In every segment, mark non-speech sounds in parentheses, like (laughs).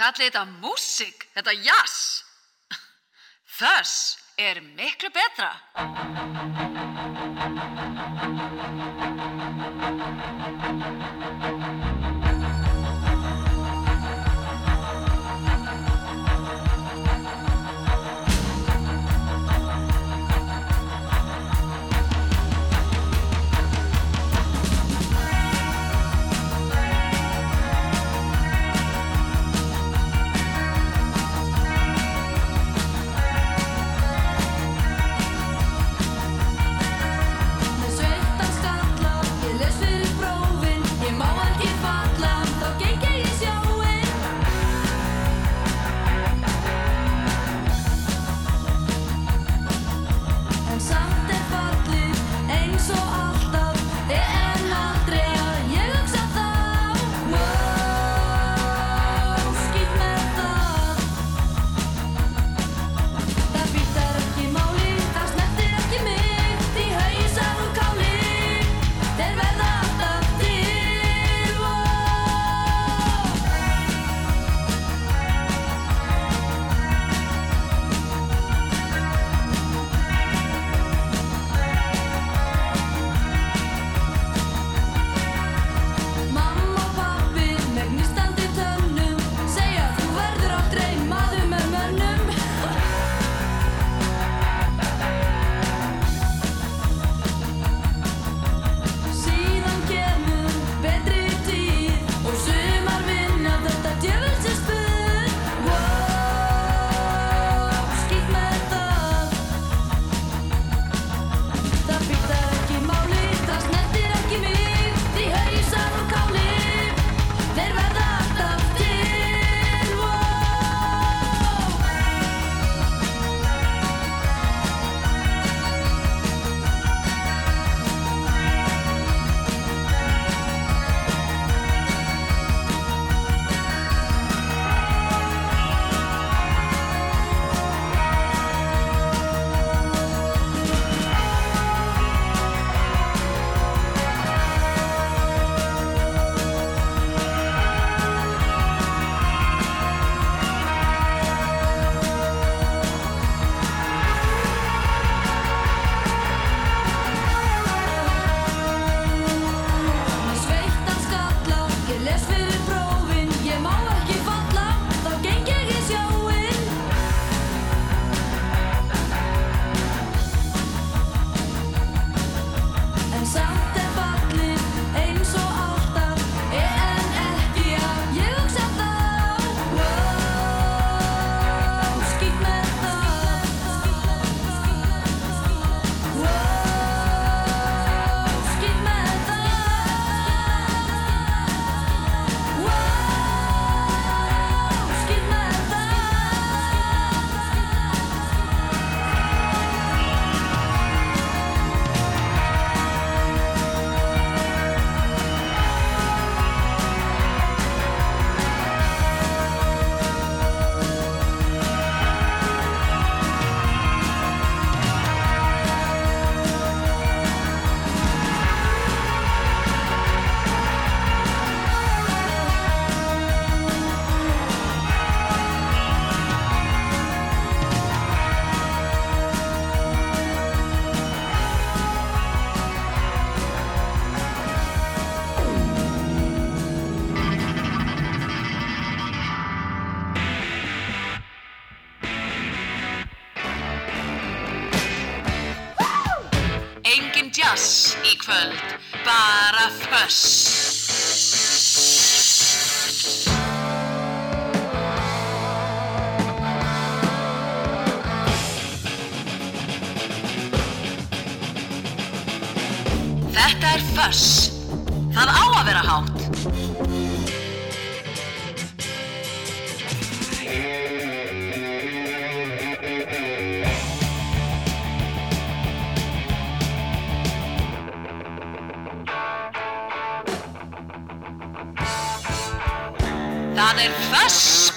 Kalli þetta músik, þetta jazz. Þess er miklu betra.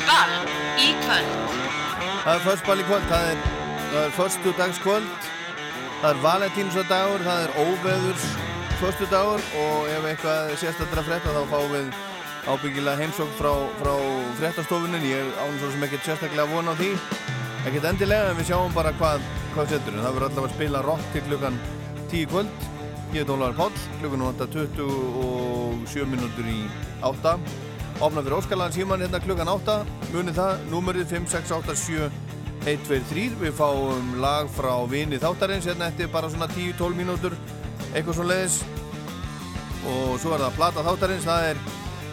Fössball í kvöld. Það er föstball í kvöld, það er, er föstu dagskvöld, það er valentínsadagur, það er óveðurs föstu dagur og ef eitthvað sérstaklega frétta þá fáum við ábyggilega heimsókn frá, frá fréttastofunin, ég án svo sem ekkert sérstaklega vona á því, ekkert endilega en við sjáum bara hvað, hvað setur. En það verður alltaf að spila rock til klukkan 10 kvöld, ég heit Ólaður Páll klukkan 8.27 minútur í 8 opna fyrir Óskalan síman hérna klukkan 8 munið það, númerið 5687 123, við fáum lag frá vini þáttarins hérna eftir bara svona 10-12 mínútur eitthvað svo leiðis og svo er það plata þáttarins, það er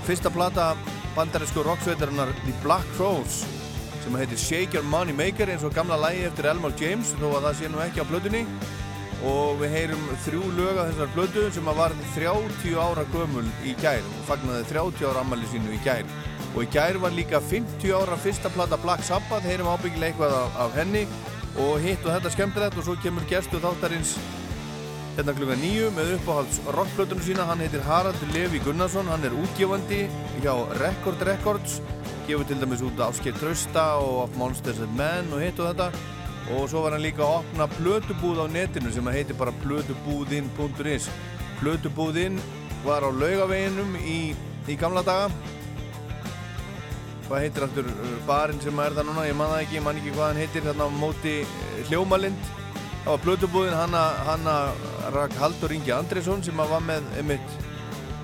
fyrsta plata bandarísku rocksveitarinnar The Black Crows sem heitir Shake Your Money Maker eins og gamla lægi eftir Elmore James þó að það sé nú ekki á blöðunni og við heyrum þrjú lög af þessar blödu sem að var 30 ára gömul í gær. Og fagnaði 30 ára ammali sínu í gær. Og í gær var líka 50 ára fyrsta plata Black Sabbath. Heyrum ábyggilega eitthvað af, af henni. Og hitt og þetta skemmtilegt og svo kemur gerstu þáttarins hérna klukka nýju með uppáhalds rockblötunum sína. Hann heitir Harald Levi Gunnarsson. Hann er útgefandi hjá Record Records. Gefur til dæmis út Afskeið Trausta og Of Monsters and Men og hitt og þetta og svo var hann líka að opna blötubúð á netinu sem heitir bara blötubúðinn.is blötubúðinn var á laugaveginum í, í gamla daga. Hvað heitir aftur uh, barinn sem er það núna, ég man það ekki, ég man ekki hvað hann heitir þarna á móti uh, Hljómalind. Það var blötubúðinn hanna, hanna rak Haldur Ingi Andresson sem var með einmitt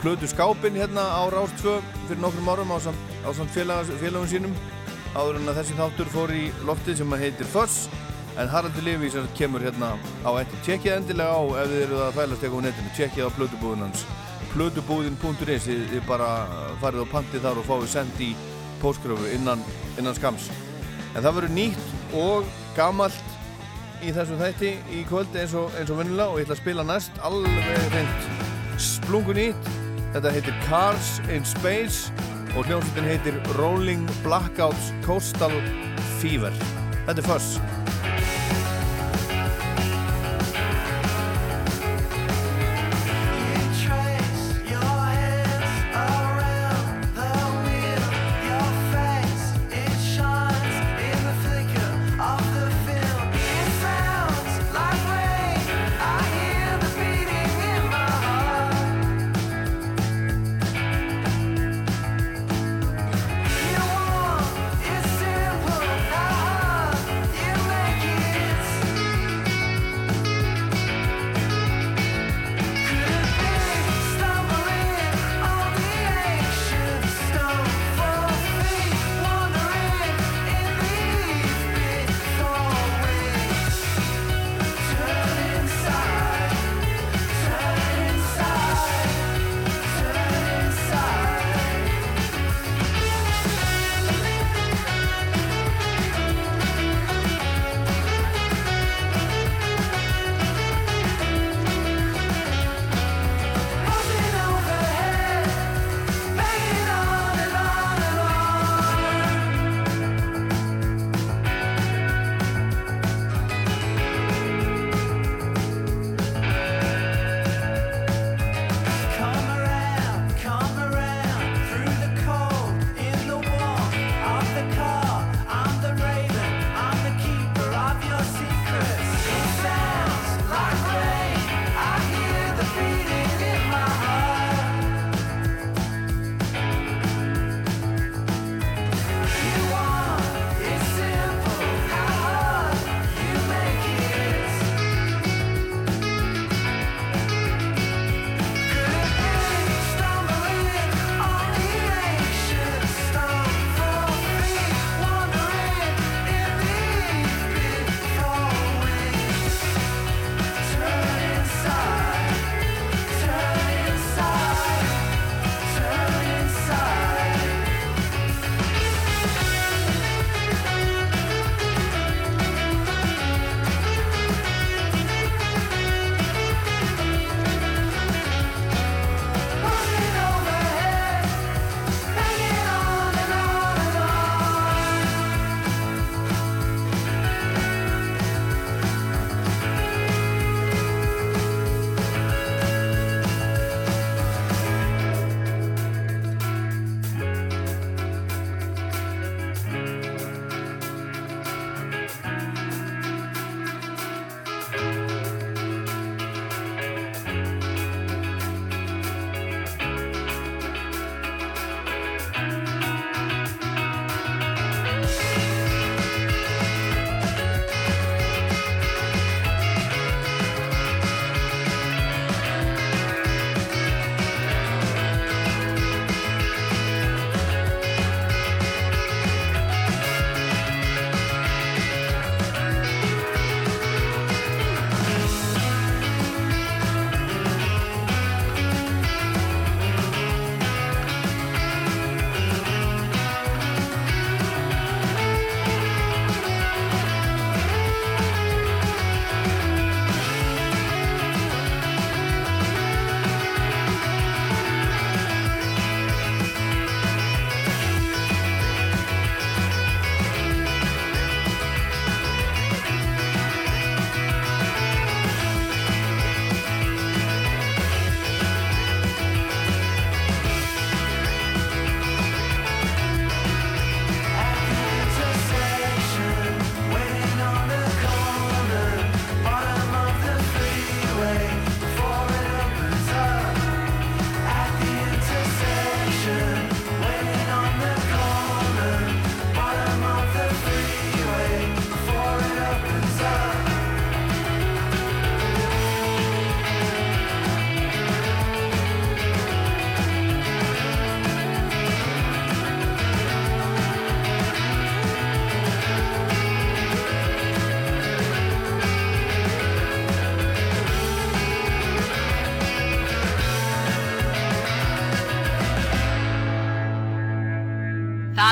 blötu skápin hérna á Rástfjö fyrir nokkrum árum á samt, á samt félags, félagum sínum. Áður en að þessi þáttur fór í loftið sem heitir Fuss en Haraldur sem kemur hérna á eftir. Tjekkið endilega á ef þið eru að þvælast eitthvað á netinu. Tjekkið á blötubúðin hans. Blötubúðin.is þið, þið bara farið á pantið þar og fáið send í póskröfu innan, innan skams en það verður nýtt og gamalt í þessum þætti í kvöld eins og, og vennilega og ég ætla að spila næst. Alveg reynd splungun nýtt. Þetta heitir Cars in Space og hljómsveitin heitir Rolling Blackouts Coastal Fever. Þetta er Fuss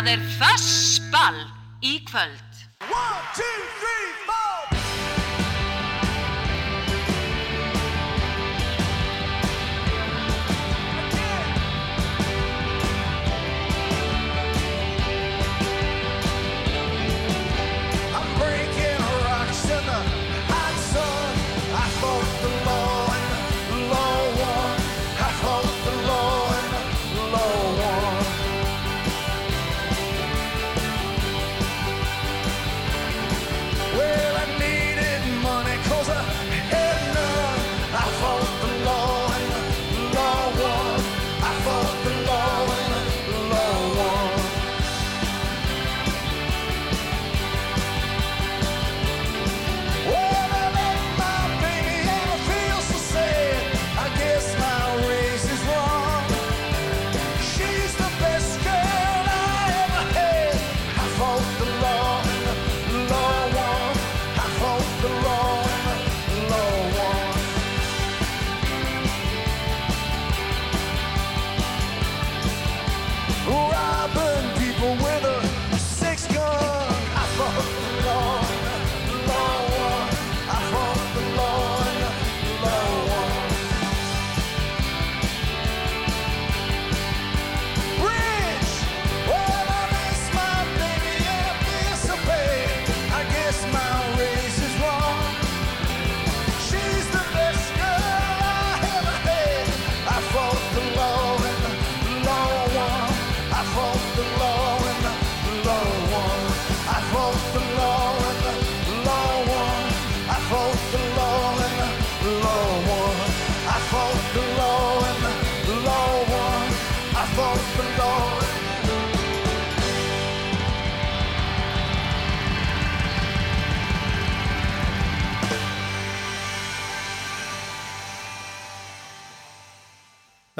Það er fössball í kvöld.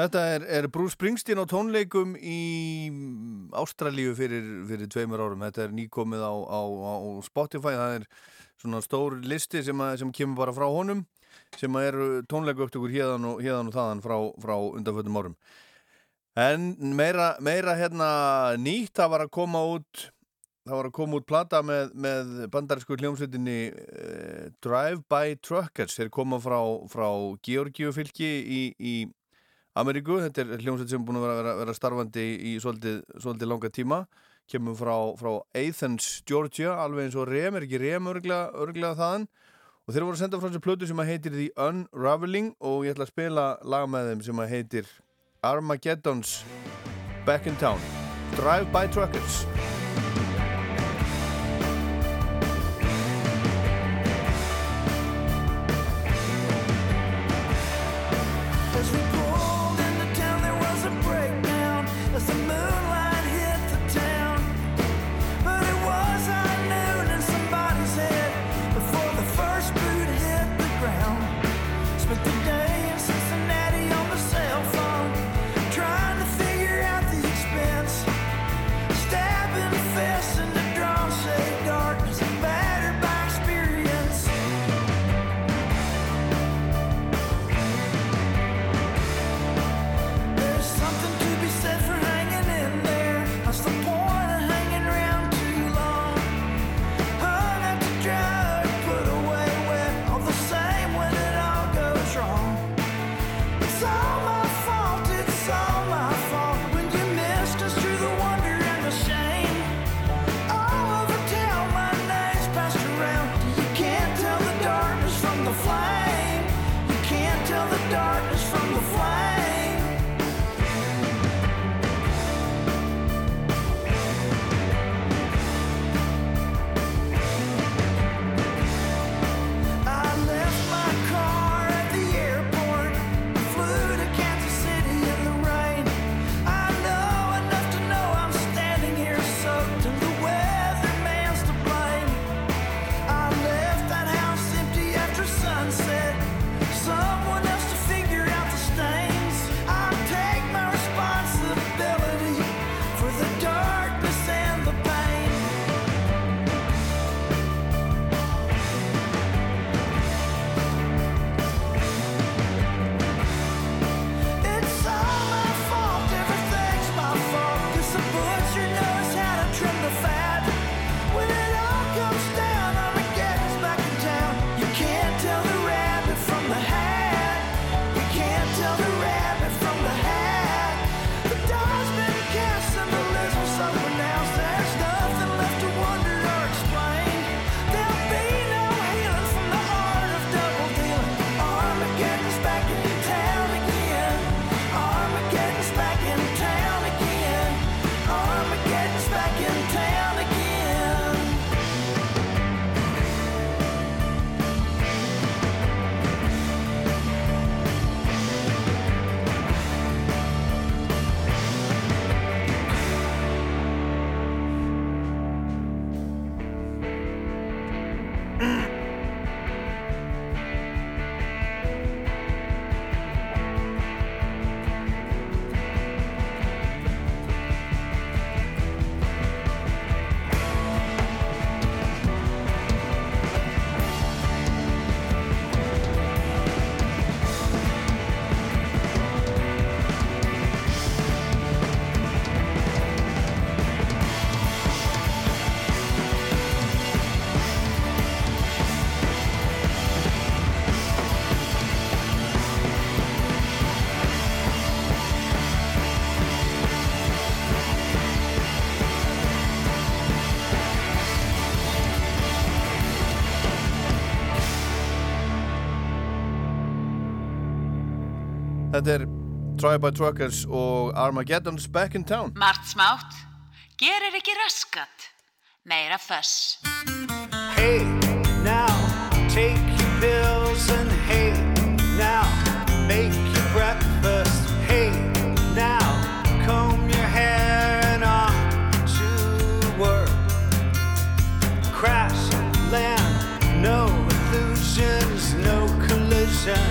Þetta er, er Bruce Springsteen á tónleikum í Ástralíu fyrir, fyrir tveimur árum. Þetta er nýkomið á, á, á Spotify. Það er svona stór listi sem, að, sem kemur bara frá honum sem eru tónleiku upptökur hérðan og, og þaðan frá, frá undanfötum árum. En meira, meira hérna nýtt, það var að koma út það var að koma út plata með, með bandarísku hljómsveitinni uh, Drive by Truckers. Þeir koma frá, frá Georgiu fylki í, í Ameríku, þetta er hljómsveit sem er búin að vera, vera, vera starfandi í svolítið, svolítið langa tíma, kemur frá, frá Athens, Georgia, alveg eins og Rem, er ekki Rem örglega, örglega þaðan? Og þeir voru að senda frá þessu plötu sem að heitir The Unraveling og ég ætla að spila lag með þeim sem að heitir Armageddon's Back in Town. Drive by Truckers Drive-By Truckers og Armageddon's Back in Town. Margt smátt, gerir ekki raskat, meira föss. Hey, now take your pills and hey, now make your breakfast. Hey, now comb your hair and on to work. Crash, land, no illusions, no collision,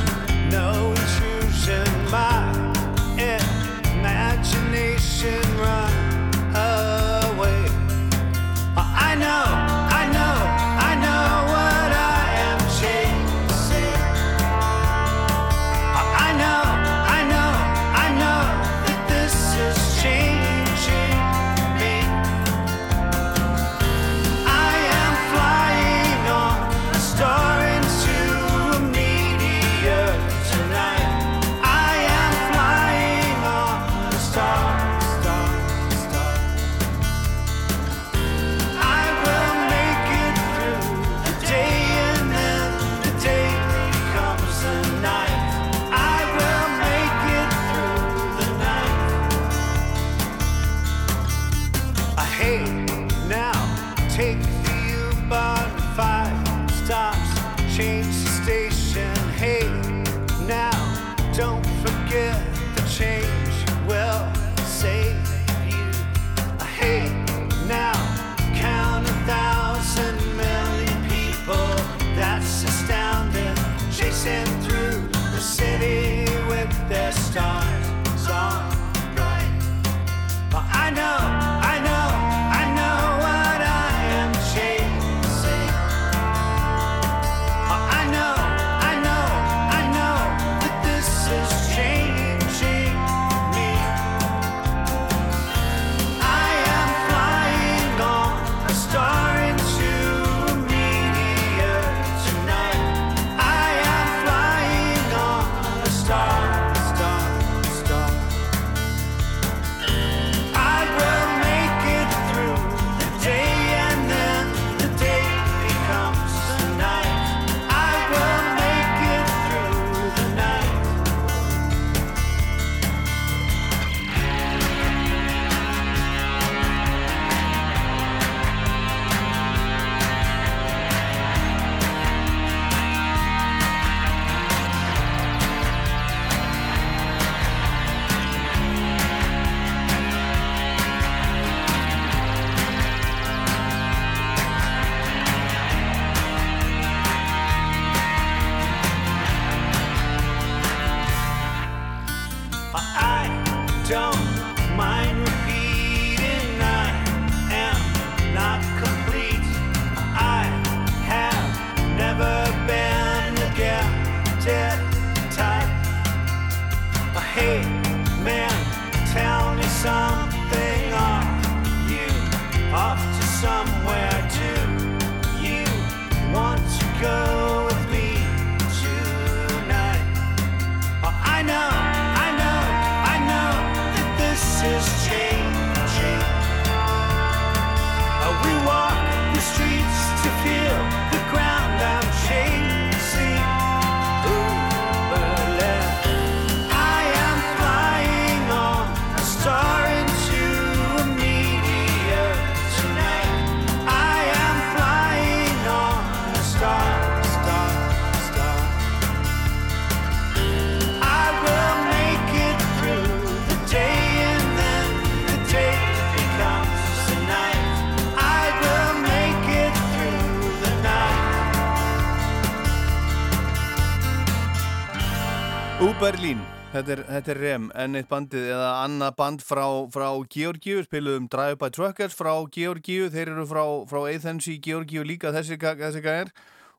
þetta er, þetta er Rem, enn eitt bandið eða annað band frá, frá Georgíu, spiluðum Drive-By Truckers frá Georgíu, þeir eru frá, frá Athens í Georgíu líka þessi, gæðir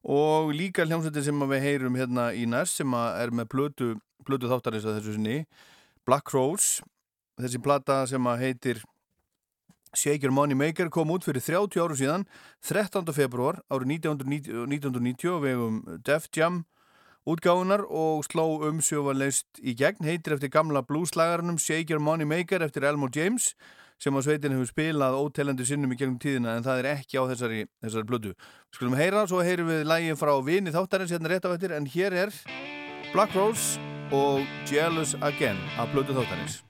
og líka hljómsveitin sem við heyrum hérna í næst sem er með blötu, blötu þáttarins að þessu sinni, Black Rose, þessi plata sem heitir Shake Your Money Maker kom út fyrir 30 áru síðan 13. februar árið 1990, 1990 og vegum Def Jam útgáfunar og sló umsjófanleist í gegn heitir eftir gamla blueslagarnum Shake Your Money Maker eftir Elmore James sem á sveitin hefur spilað ótelendu sinnum í gegnum tíðina en það er ekki á þessari, þessari blödu. Skulum heyra, svo heyrum við lægi frá vini þáttarins hérna rétt á eftir en hér er Black Rose og Jealous Again af blödu þáttanins.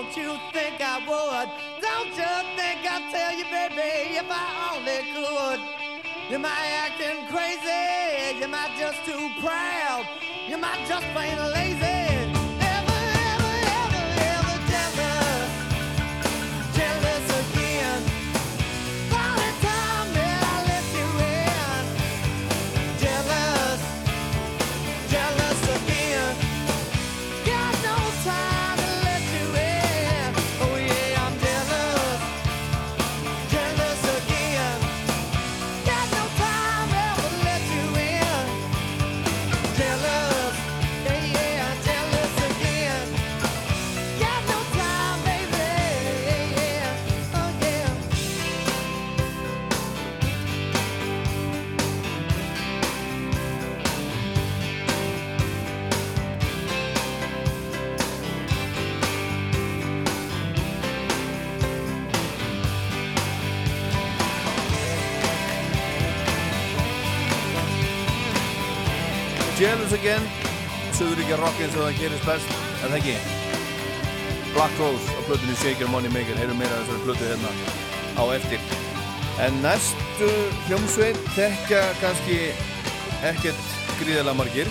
Don't you think I would? Don't you think I'd tell you, baby, if I only could? Am I acting crazy? Am I just too proud? Am I just plain lazy? Jealous Again Suðuríkja rock eins og það gerist best Er það ekki? Black Rose á plötunni Shake Your Money Maker Heyrum meira þessari plötu hérna á eftir. En næstu hljómsveit Tekja kannski ekkert gríðarlega margir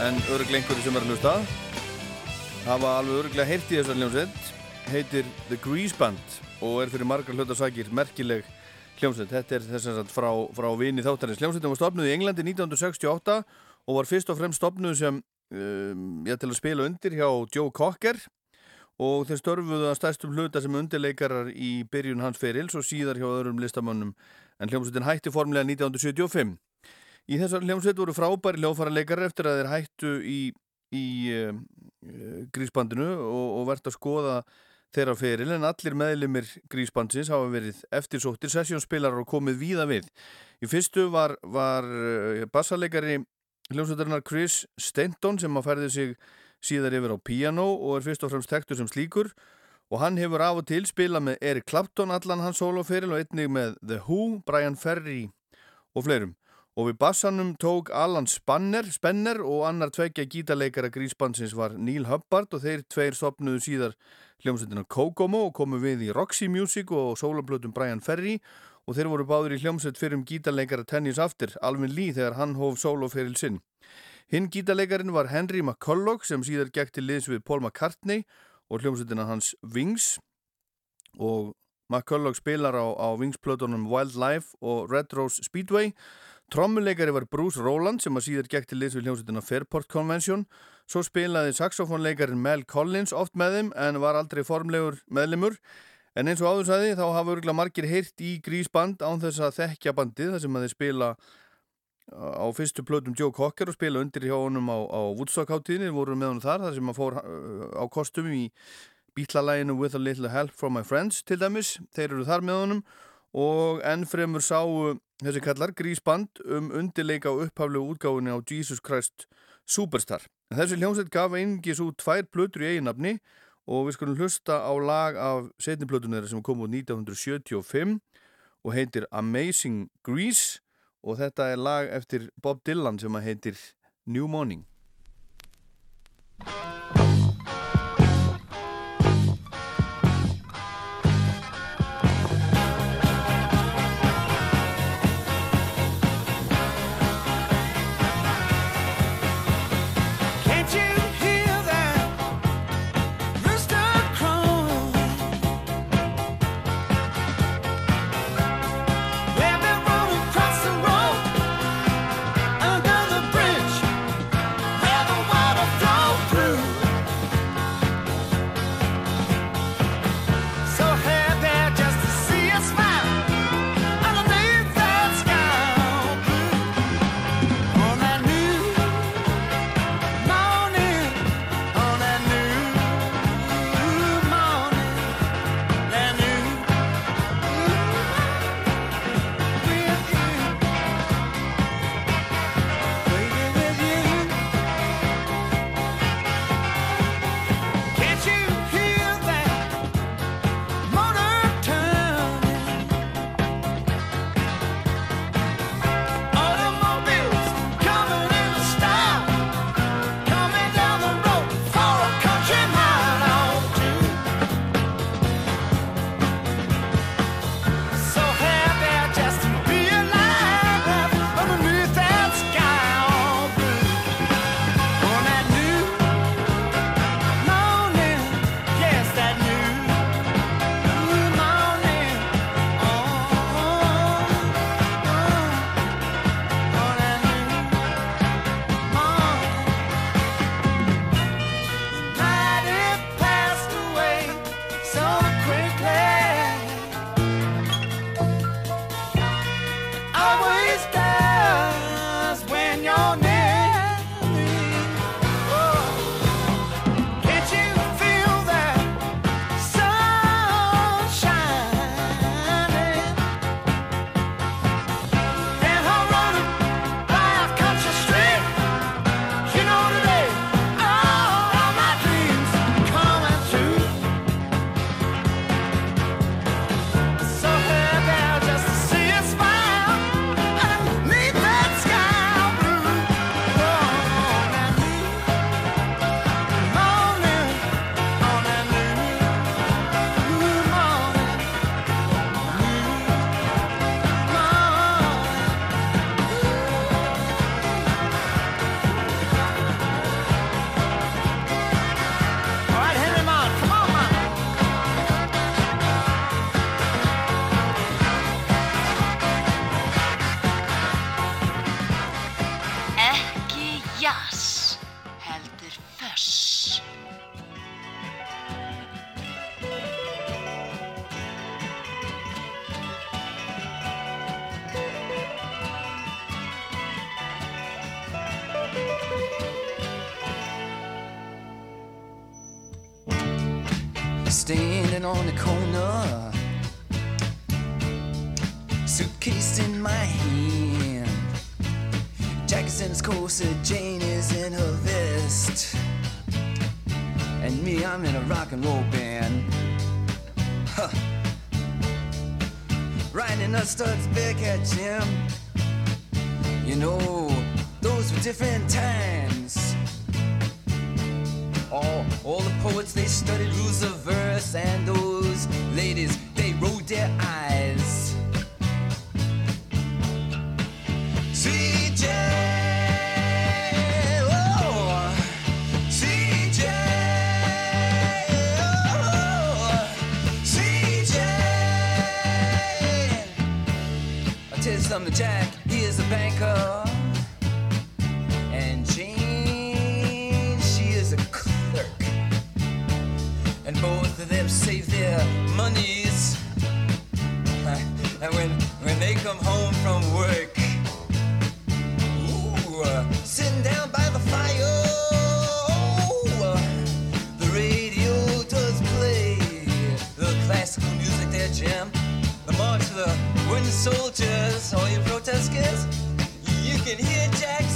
En öruglega einhverju sem er að hlusta. Hafa alveg öruglega heyrt í þessari hljómsveit Heitir The Grease Band Og er fyrir margar hlutasakir merkileg hljómsveit. Þetta er þess að frá, frá vini þáttarins. Hljómsveitin var stopnuð í Englandi 1968 og var fyrst og fremst stopnuð sem um, ég til að spila undir hjá Joe Cocker og þeir störfuðu að stærstum hluta sem undirleikarar í byrjun hans ferils og síðar hjá öðrum listamönnum en hljómsveitin hætti formlega 1975. Í þessar hljómsveit voru frábæri hljófara leikarar eftir að þeir hættu í, í uh, grísbandinu og, og verðt að skoða þeirra feril en allir meðlimir grísbandsins hafa verið eftirsóttir sessjónspilarar og komið víða við. Í fyrstu var, var uh, bassaleikari hljómsveitarinnar Chris Stanton sem að færði sig síðar yfir á piano og er fyrst og fremst tektur sem slíkur og hann hefur af og til spilað með Eric Clapton allan hans soloferil og einnig með The Who, Brian Ferry og fleirum. Og við bassanum tók Alan Spanner, Spenner og annar tveggja gítarleikara grísbandsins var Neil Hubbard og þeir tveir stopnuðu síðar hljómsveitina Kokomo og komu við í Roxy Music og soloplötum Brian Ferry og þeir voru báður í hljómsveit fyrir um gítarleikara Tennis After, Alvin Lee þegar hann hóf soloferil sinn. Hinn gítarleikarin var Henry McCulloch sem síðar gekk til liðs við Paul McCartney og hljómsveitina hans Wings. Og McCulloch spilar á, á Wings-plötunum Wildlife og Red Rose Speedway. Trommuleikari var Bruce Rowland sem að síðar gekk til liðs við hljómsveitina Fairport Convention. Svo spilaði saxofónleikarin Mel Collins oft með þeim en var aldrei formlegur meðlimur en eins og áður sagði þá hafa örgulega margir heyrt í grísband án þess að þekkja bandið þar sem að þeir spila á fyrstu plötum Joe Cocker og spila undir hjá honum á, á Woodstock-háttíðinni voru með honum þar þar sem að fór uh, á kostum í bítlalæginu With a Little Help from My Friends til dæmis, þeir eru þar með honum og ennfremur sáu þessi kallar grísband um undirleika á upphaflegu útgáfinni á Jesus Christ Superstar. En þessi hljómsveit gaf einingis út tvær plötur í eiginnafni og við skulum hlusta á lag af setniplötunir sem kom út 1975 og heitir Amazing Grease og þetta er lag eftir Bob Dylan sem heitir New Morning. Suitcase in my hand, Jackson's corset, Jane is in her vest. And me, I'm in a rock and roll band. Huh. Riding a Studs Bearcat Jim. You know, those were different times. All, all the poets, they studied rules of verse, and those ladies, they rolled their eyes. You something, Jack, he is a banker. And Jane, she is a clerk. And both of them save their monies. And when, when they come home from work, ooh, uh, sitting down by the fire, uh, can hear Jack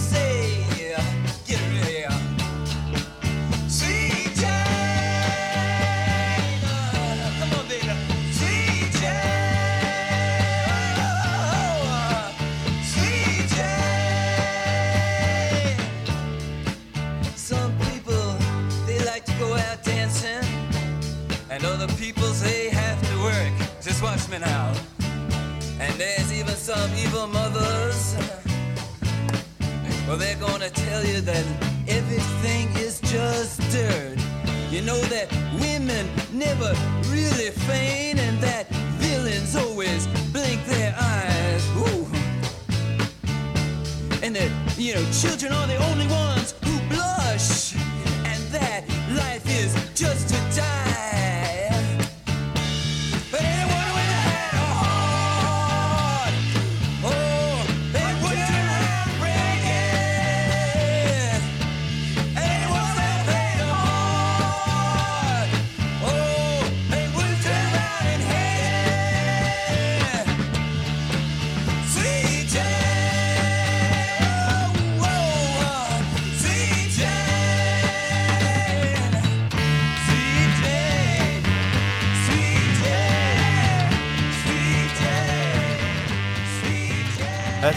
gonna tell you that everything is just dirt. You know that women never really faint, and that villains always blink their eyes. Ooh. And that, you know, children are the only ones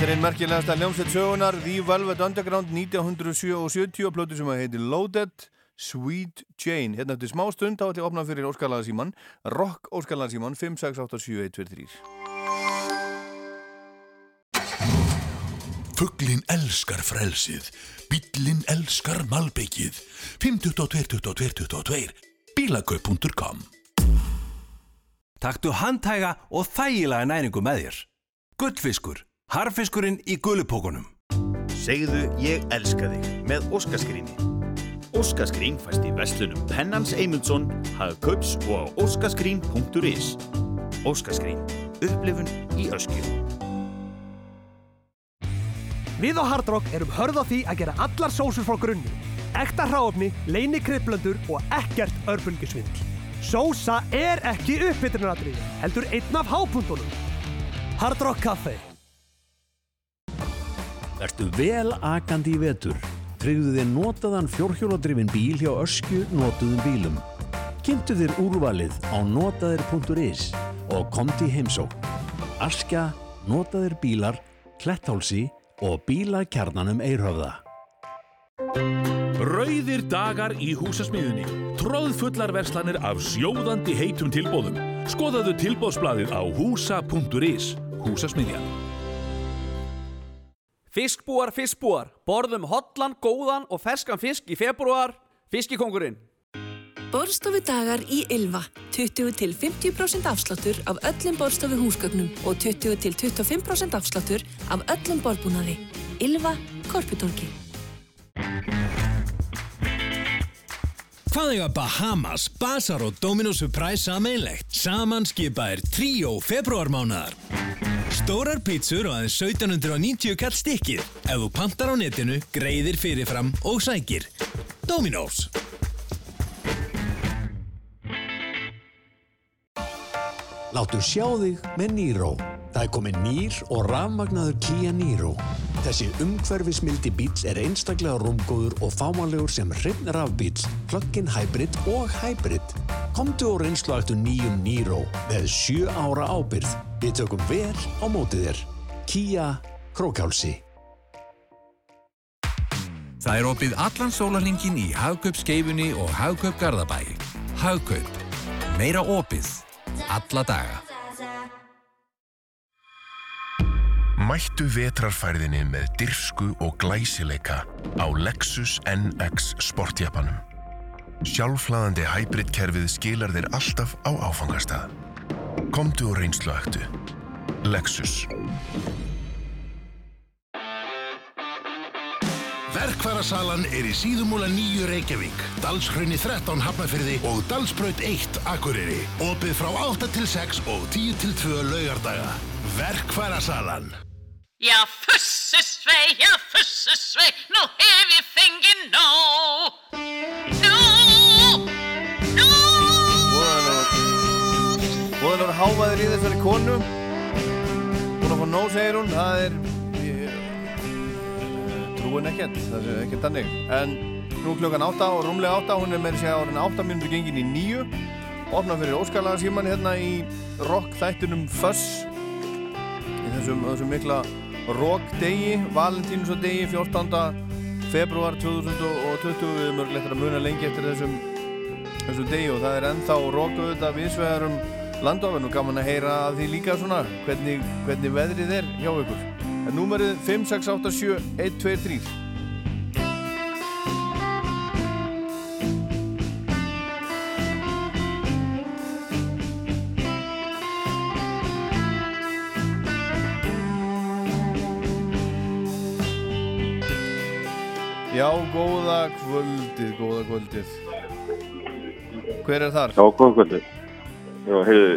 Þetta er einn merkilegasta ljómsveit sögunar The Velvet Underground 1977 og plötu sem að heitir Loaded Sweet Jane. Hérna eftir smá stund þá ætti ég að opna fyrir Óskarlaðarsíman Rock Óskarlaðarsíman 5687123 Fugglin elskar frelsið, bíllin elskar malbyggið. 5222222 bílakaup.com Taktu handhæga og þægilega næringu með þér. Gullfiskur. Harfiskurinn í gullupókunum. Segðu ég elska þig með Óskaskríni. Óskaskrín fæst í verslunum Pennans Eymundsson, Hagkaups og á óskaskrín.is. Óskaskrín. Upplifun í öskju. Við á Hard Rock erum hörð á því að gera allar sósur frá grunni. Ekta hráöfni, leini kryddblöndur og ekkert örbulgisvindl. Sósa er ekki uppbytunaratrið, heldur einn af hápuntunum. Hard Rock Café. Vertu vel akandi í vetur. Tryggðu þér notaðan fjórhjóladrifin bíl hjá Öskju notuðum bílum. Kynntu þér úrvalið á notaðir.is og komdu í heimsók. Askja, notaðir bílar, kletthálsi og bílakjarnanum Eirhöfða. Rauðir dagar í húsasmiðunni. Tróðfullar verslanir af sjóðandi heitum tilbóðum. Skoðaðu tilbóðsbladið á húsa.is. Húsasmiðjan. Fiskbúar, fiskbúar, borðum hotlan, góðan og ferskan fisk í februar, fiskikongurinn. Borstofudagar í Ylva. 20 til 50% afsláttur af öllum borstofu húsgögnum og 20 til 25% afsláttur af öllum borðbúnaði. Ylva, Korputorki. Hvað eiga Bahamas, Basar og Domino Surprise sameinlegt? Saman skipa er tríó februarmánaðar. Stórar pítsur og aðeins 1790 kall stikkið. Ef þú pantar á netinu, greiðir fyrirfram og sækir. Dominos. Láttu sjá þig með Nýró. Það er komið nýr og rafmagnaður Kia Nýró. Þessi umhverfismildi bíl er einstaklega rúmgóður og fámanlegur sem hreinn rafbíl, plug-in hybrid og hybrid. Komdu og reynslagtu nýjum Niro með 7 ára ábyrð. Við tökum vel á mótið þér. Kia Krókálsi. Það er opið allan sólarlingin í Hagkaup skeifunni og Hagkaup Garðabæ. Hagkaup. Meira opið. Alla daga. Mættu vetrarfærðinni með dyrsku og glæsileika á Lexus NX sportjapanum. Sjálfhlaðandi hybridkerfið skilar þér alltaf á áfangastað. Komdu og reynslu aktu. Lexus. Verkværasalan er í síðumúla 9 Reykjavík, Dalshrunni 13 Hafnafyrði og Dalsbraut 1 Akureyri. Opið frá 8 til 6 og 10 til 2 laugardaga. Verkværasalan. Já, fussesvei, já, fussesvei, nú hef ég fengið nóg. Nú, nú. Búin að háfaður í þessari konu. Að fá nóg, segir hún. Það er ég, Trúin ekkert, það er ekkert þannig. En nú klukkan 8 og rúmlega 8 Hún er með að segja árin 8 minútur gengin í 9 Opna fyrir óskalaga síman hérna í rock þættunum Fuss. Í þessum, þessum mikla rock degi Valentínus og degi 14. februar 2020 Við erum örgleitt að muna lengi eftir þessum þessum degi og það er ennþá rock auðvitað viðsvegar um landofinn og gaman að heyra af því líka svona hvernig, hvernig veðrið er hjá ykkur. En númerið 5687123 Já, góða kvöldið, góða kvöldið. Hver er þar? Já, góða kvöldið. Já, heiði,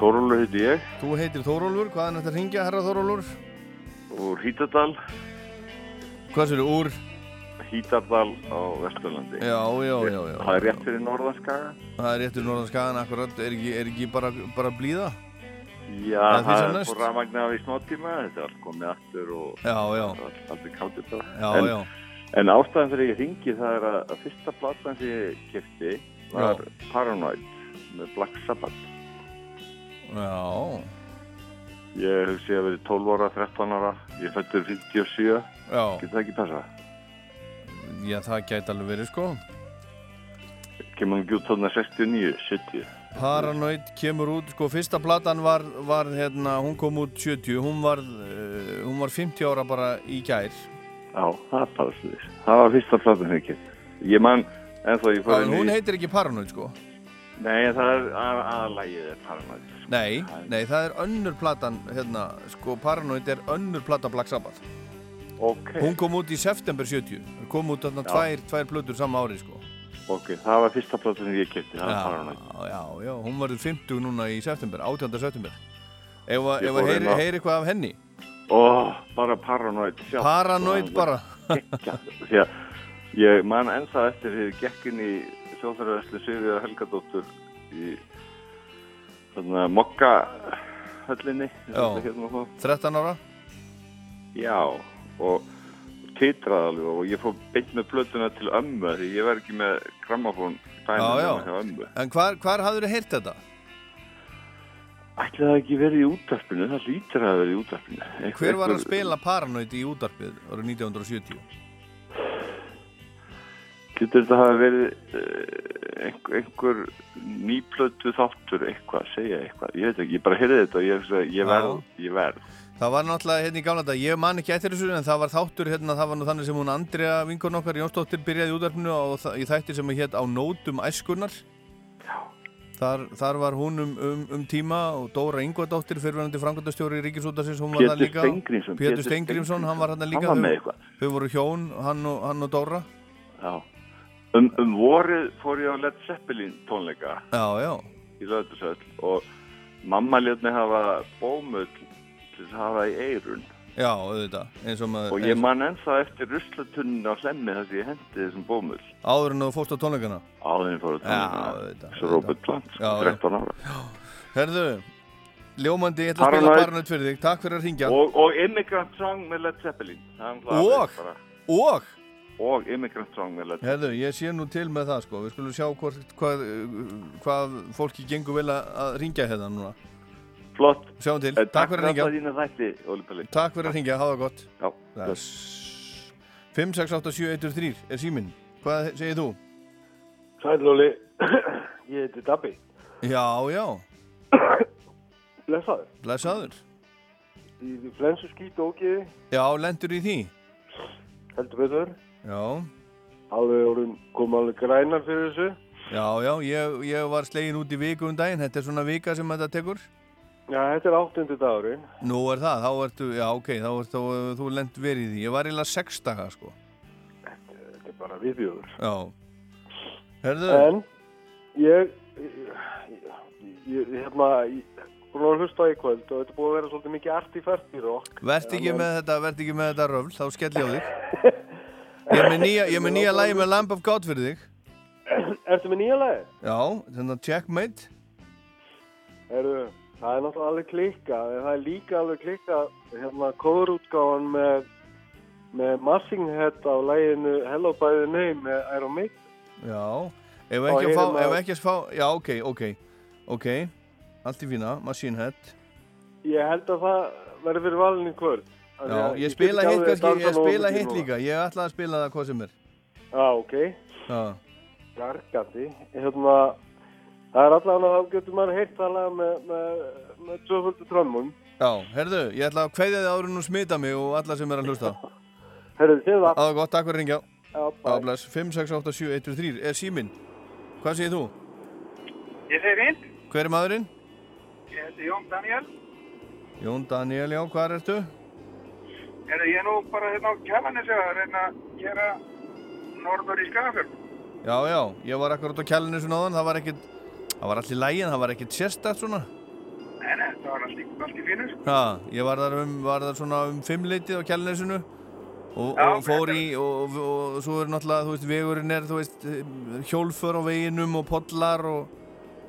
Þórólur heiti ég, Þú heitir Þórólfur, hvaðan er þetta að ringja, herra Þórólfur? úr Hítardal, Hvað sér úr? Hítardal á Vesturlandi. Já, já, já, já. Það er rétt fyrir Norðanskaga. Það er réttur Norðanskagan, akkurat, er ekki, er ekki bara, bara blíða? Já, Því það er fór rafmagna af í smá tíma, þetta er allt komið aftur og Já, já. aldrei káttið það. Já, en, já. En ástæðan fyrir ég ringi það er að, að fyrsta platan sem ég kefti var Paranoid með Black Sabbath. Já. Ég hugsi að verið 12 ára, 13 ára, ég fættur 57. Já. Getur það ekki passa? Já, það gæti alveg verið, sko. Kemur hann ekki út þarna 69, 70? Paranoid kemur út, sko, fyrsta platan var, var hérna, hún kom út 70, hún var, uh, hún var 50 ára bara í gær. Já, það er bara svolítið. Það var fyrsta platan sem ég kefti. Ég man, en þó ég fór inn í... hún heitir ekki Paranoid, sko. Nei, það er að, aðlægið er Paranoid. Nei, nei, það er önnur platan, hérna, sko, Paranoid er önnur plata Black Sabbath. Ok. Hún kom út í september 70, kom út þarna tvær, tvær plötur sama ári, sko. Ok, það var fyrsta platan sem ég kefti, það var Paranoid. já, já, hún verður 50 núna í september, 18. september. Ef að heyri, heyri eitthvað af henni. Ó, bara Paranoid sjálf. Paranoid bara. Geggjað. Því að ég man ennþá eftir því gekkin í Sjóþarvæslu Sigriða Helgadóttur í þarna Mokka höllinni. Já, Hérna, og- 13 ára. Já, og titraði alveg og ég fór beint með plötuna til ömmu því ég var ekki með grammafón já. hjá ömmu. En hvar, hvar hafður þið heyrt þetta? Ætli það ekki verið í útvarpinu, það lítur að verið í útvarpinu. Einhver- Hver var að einhver- spila Paranoid í útarpið árið 1970? Getur þetta hafa verið uh, einhver, einhver nýplötu þáttur eitthvað, segja eitthvað, ég veit ekki, ég bara heyrði þetta og ég, ég verð, ég verð. Það var náttúrulega hérna í gamla dag, ég man ekki eftir þessu en það var þáttur hérna, það var nú þannig sem hún Andrea vinkorn okkar Jónsdóttir byrjaði það, í þætti sem hétt á nótum æskunar. Þar, þar var hún um, um, um tíma og Dóra Ingvardóttir, fyrirverandi framkvæmdastjóri í Ríkisútarsins, hún var það líka. Pétur Steingrímsson, hann var hann líka. Þau- voru hjón, hann og, hann og Dóra. Já. Um, um vorið fór ég á Led Zeppelin tónleika Já, já. mamma ljóðni hafa bómull til að hafa í eirun Já, auðvitað, eins og maður... og ég man ennþá eftir ruslatunni á hlemmi þess að ég hendi þessum bómull Áður en þú fórst á tónleikana? áðurinn fór á Já, tónleikana auðvitað. svo Robert Plant, Já, já. 13 ára Herðu, Ljómandi, ég ætla að spila. Paranoid fyrir þig. Takk fyrir að ringja. Og, og Immigrant Song með Led Zeppelin. Og? Og? Og Immigrant Song með Led Zeppelin. Herðu, ég sé nú til með það sko. Við skulum sjá hvort, hvað, hvað fólki gengur vel að ringja hérna núna. Flott. Sjáum til. Eh, Takk fyrir að ringja. Takk fyrir. Takk að ringja, hafa það gott. Já. Bless. 5, 6, 8, 7, 1, 3 er síminn. Hvað segir þú? Sæl Óli, (coughs) ég heiti Dabbi. Já, já. (coughs) Blessaður. Blessaður. Í flensu skýt ógiði, Já, lendur í því. heldur betur. Já. Alveg orðin kom alveg grænar fyrir þessu. Já, já, ég, ég var slegin út í viku um daginn. Þetta er svona vika sem þetta tekur. Já, þetta er áttundi dagurinn. Nú er það, þá ertu, já, ok, þá ertu, þú, lent verið í því. Ég var eiginlega sex daga, sko. Þetta er bara viðbjóður. Já. Herðu. En ég, ég, hérna, ég, búin að hlusta á í kvöld og þetta er búið að vera svolítið mikið arti færtir og Vert ekki með þetta, vert ekki með þetta röfl, þá skell ég á þig. (laughs) Ég er með nýja, ég er með nýja lagi með Lamp of God fyrir þig. Ertu með nýja lagi? Já, þetta Checkmate. Heru, það er náttúrulega alveg klikkað, en það er líka alveg klikkað hérna kóðurútgáfan með, með Massing Head á læginu Hello by the Name með Iron Maiden. Já, ef ekki að fá, að- ef ekki að fá, já, ok, ok, ok, allt í fína, Machine Head. Ég held að það verður fyrir valin í því Já, ég spila hitt kannski, ég spila hitt líka, ég ætla að spila það hvað sem er. Já, ok. Já, Gargandi. Hérna, það er allavega að getur maður heyrt það lag með, með, með tvöföldu trömmum. já, herðu, ég ætla að þig áður en þú smita mig og alla sem er að hlusta. (laughs) Herðu, séu það. Var gott, takk fyrir að ringja. Já, bæ. bless, 5, 6, 8, 7, 1, 2, 3, er síminn. Hvað segir þú? Ég segir inn, Hver er maðurinn? ég heiti Jón Daniel. Jón Daniel, já, hvað ertu? Herra, ég er nú bara hérna á kjallanessu að reyna að gera norður í Skagafjörn. Já, já, ég var akkurat á kjælinu svona áðan, það var ekkit, það var allir lægin, það var ekkit sérstætt svona. Nei, nei, það var allt í, allt í fínu. Ha, ég var þar, um, var þar svona um fimmleitið á kjælnesinu og, Já, og fór í, og, og, og svo er náttúrulega, þú veist, vegurinn er, þú veist, hjólför á veginum og podlar og...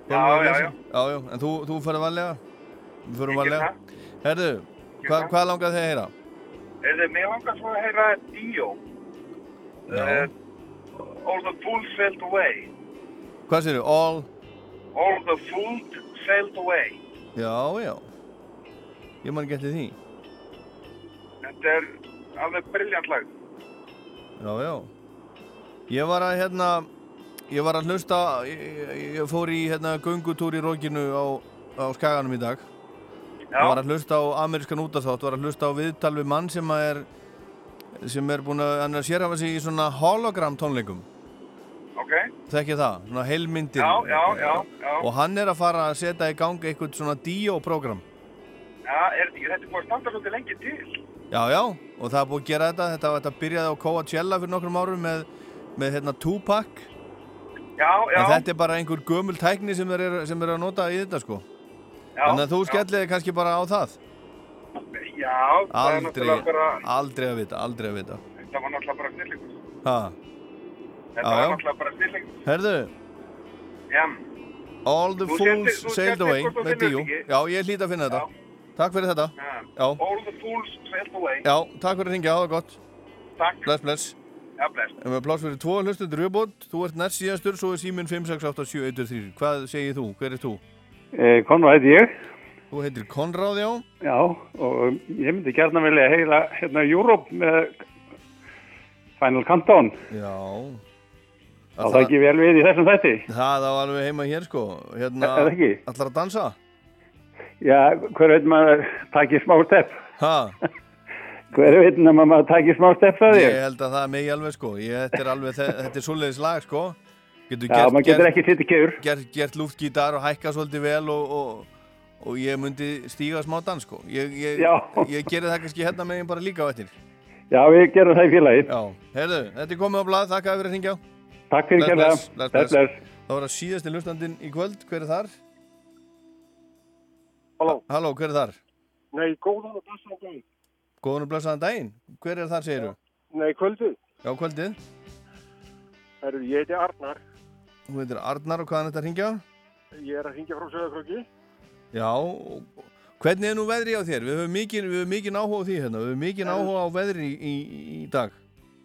Já, já, já. Já, já, en þú, þú fyrir varlega? Við fyrir varlega? Herðu, hva, hvað langar þið að heyra? Eða, mér langar svo að heyra Dio. Já. Uh, all the fools sailed away. Hvað sér All? All the fools sailed away. Já, já. Ég man ekki eftir því. Þetta er alveg briljant lag. Já, já. Ég var að hérna, ég var að hlusta, ég, ég- fór í hérna göngutúr í rókinu á, á skaganum í dag. Já. Ég var að hlusta á amerískan útaþátt, var að hlusta á viðtal við mann sem er, sem er búin að, hann er að sérhafa sig í svona hologram tónleikum. Ok? Þekki það, svona heilmyndir. Já, já, já, já. Og hann er að fara að setja í gang eitthvað svona díóprogram. Já, er, þetta er búin að standa svolítið lengi til. Já, já, og það er búið að gera þetta, þetta, þetta byrjaði á Coachella fyrir nokkrum árum með, með hérna Tupac. Já, já. En þetta er bara einhver gömul tækni sem eru, sem eru að nota í þetta sko. Já, Þannig að þú skelliði kannski bara á það. Já, það er Aldrei, bara, aldrei að vita, aldrei að vita. þetta var náttúrulega bara snillingur. Ha, Þetta var náttúrulega bara snillingur. herðu, Já, All the Fools Sailed Away þetta ekki? Já, ég hlýt að finna þetta. Takk fyrir þetta. Já, all the fools sailed away. já, takk fyrir að ringja, það var gott. Takk. Bless, bless. Já, bless. Við pláss fyrir tvo hlustundur rjöbót, þú ert næst síðastur, svo er síminn 5687113. Hvað segir þú? Hver er þú? Eh, Konrad heiti ég. Þú heitir Konráð, já. Já, og ég myndi gærna vilja heila hérna Europe með Final Countdown. Já. Á það ekki vel við í þessum þætti. Það á alveg heima hér sko. Hérna, það? Allar að dansa? Já, hver veit maður takir smá stepp? (laughs) Hver veit maður takir smá stepp það Ég þér? held að það er megi alveg sko. Ég, þetta er alveg, þe- þetta er svoleiðis lag sko. Getur Já, maður getur ekki sitt í kjör. Gert, gert luftgítar og hækka svolítið vel og, og, og ég myndi stíga smá dans sko. Ég, ég, ég geri það kannski hérna megin bara líka á eftir. Já, við gerum það í félagi. Já, heyrðu, þetta er komið á blað, þakka fyrir að hringja. Takk fyrir bless. Það var að síðasti hlustandinn í kvöld, hver er þar? Halló. Halló, hver er þar? Nei, góðan og blessaðan dag. Góðan og blessaðan daginn. Hver er þar, segir þú? Nei, kvöldið. Já, kvöldið. Herru, ég heiti Arnar. Þú heitir Arnar og hvaðan þetta hringja? Ég er að hringja frá Söðakröki. Já, og, Hvernig er nú veðri á þér? Við höfum mikið, við höfum mikið áhuga á því hérna. Við höfum mikið áhuga á veðri í, í, í dag.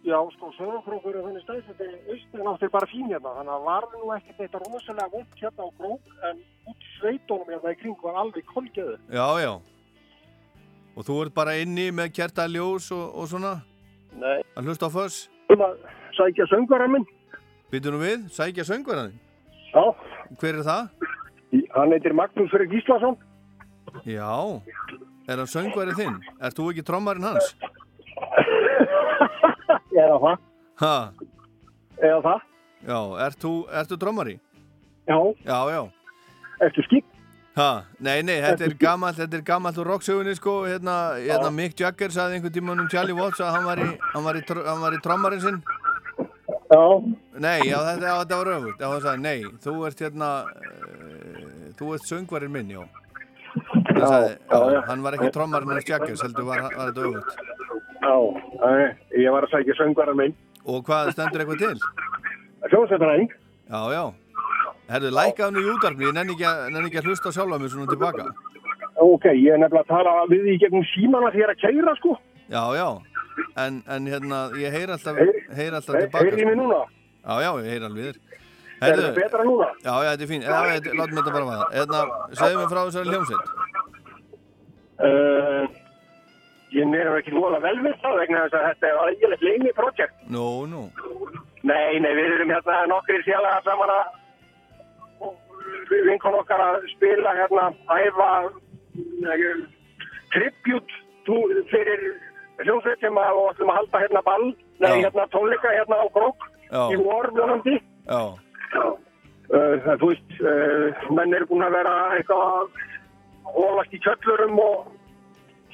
Já, sko, sögurkrókur er þannig stæðs þetta er austan áttir bara fín hérna, þannig að var nú ekkert þetta rosalega vond hérna á krók, en út í sveitónum hérna í kring var alveg kolgeðu. Já, já. Og þú ert bara inni með kerta ljós og, og svona? Nei. Að hlusta á föss? Um að sækja söngvara minn. Býtu nú við? Sækja söngvarðin? Já. Hver er það? Hann heitir Magnús Fyrir Gíslason. Já. Er hann söngvarið þinn? Ert þú ekki trommarinn hans? (laughs) Eða það. Ha? Eða það. Já, ert þú, ertu trommari? Já. Já, já. Ertu skip? Ha? Nei, nei, þetta er gammalt, þetta er gammalt úr rocksögunni sko, hérna, hérna Mick Jagger sagði einhvern tímann um Charlie Watts að hann var í, hann var í, hann var í trommarinn sinn. Já. Nei, já, þetta, já, þetta var öfugt. Já, hann sagði, nei, þú ert hérna, uh, þú ert söngvarinn minn, já. Hann sagði, já, hann var ekki trommarinn hans Jaggers, heldur var, var þetta öfugt. Já, ég var að sækja söngvara minn. Og hvað stendur eitthvað til? Sjónsveitaræðing. Já, já. Herðu, lækkaðu nú í útarfni, ég nenni ekki, að- ekki að hlusta á sjálfa mig svona tilbaka. Ok, ég er nefnilega að tala við því gegnum símana því ég er að keira, sko. Já, já. En, en hérna, ég heyr alltaf, heyr alltaf Hey- tilbaka. heyrið mig sko. núna? Já, já, ég heyr alveg þér. Er þetta betra núna? Já, já, þetta er fín. Látum þetta bara vaða. Hérna, segðu mig frá þessari hljómsveit. Uh, ég nefnir ekki vola vel við það vegna þess að þetta er ægilegt leini projekt. Nú, nú. Nei, nei, við erum hérna nokkri félagar saman að við vinkon okkar að spila hérna, æfa eh, tribute tú- fyrir hljómsveit sem að og ætlum að halda hérna ball, nei, hérna tónleika hérna á Grók í vor vonandi. Já. Það, þú veist, uh, menn eru búin að vera eitthvað ólast í kjöllurum og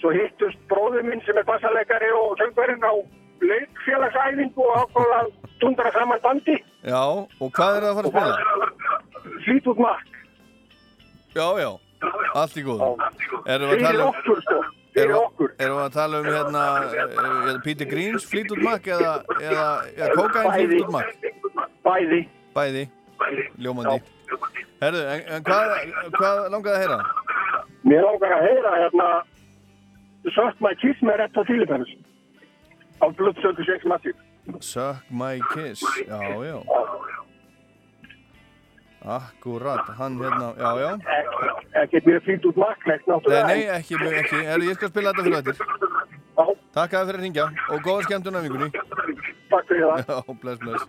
svo hittust bróður minn sem er bassalegari og söngverinn á leikfélagsæfingu og ákváða að tundra saman bandi. Já, og hvað er það að fara að spila? Fleetwood Mac. Já, já. Allt í góðu. Erum við að Fyrir tala um... okkur, sko. Fyrir okkur. erum við að tala um hérna, hérna Peter Greens Fleetwood Mac eða, eða, eða Cocaine Bæði. Fleetwood Mac? Bæði. Bæði. Ljómandi. Herðu, en, en hvað, hvað langaði að heyra? Mér langar að heyra hérna Suck My Kiss með Red Hot Chili Peppers á Blood Circus X Massive. Suck My Kiss. Já, já. Akkurat, hann hérna, já, já. Ekkert mér Fleetwood Mac neitt Nei, náttúrulega. nei, ekki, ekki. Herðu, ég skal spila þetta fyrir þetta. Takk að fyrir að ringja og góða skemmtun af vikunni. Takk fyrir það. Já, bless, bless.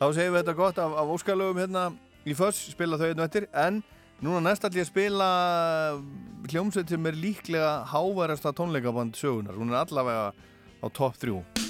Þá segjum við þetta gott af, af óskalögum hérna í föss, spila þau einn og eftir, en Núna næst ætlum ég að spila eh, hljómsveit sem er líklega háværast að tónleikaband sögunar. Hún er allavega á top 3.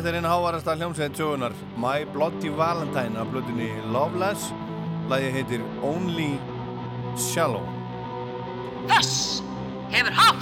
Þetta er eina hávarasta hljómsveit sögunar My Bloody Valentine af blöðunni Loveless. Lægi heitir Only Shallow. Þess hefur hátt,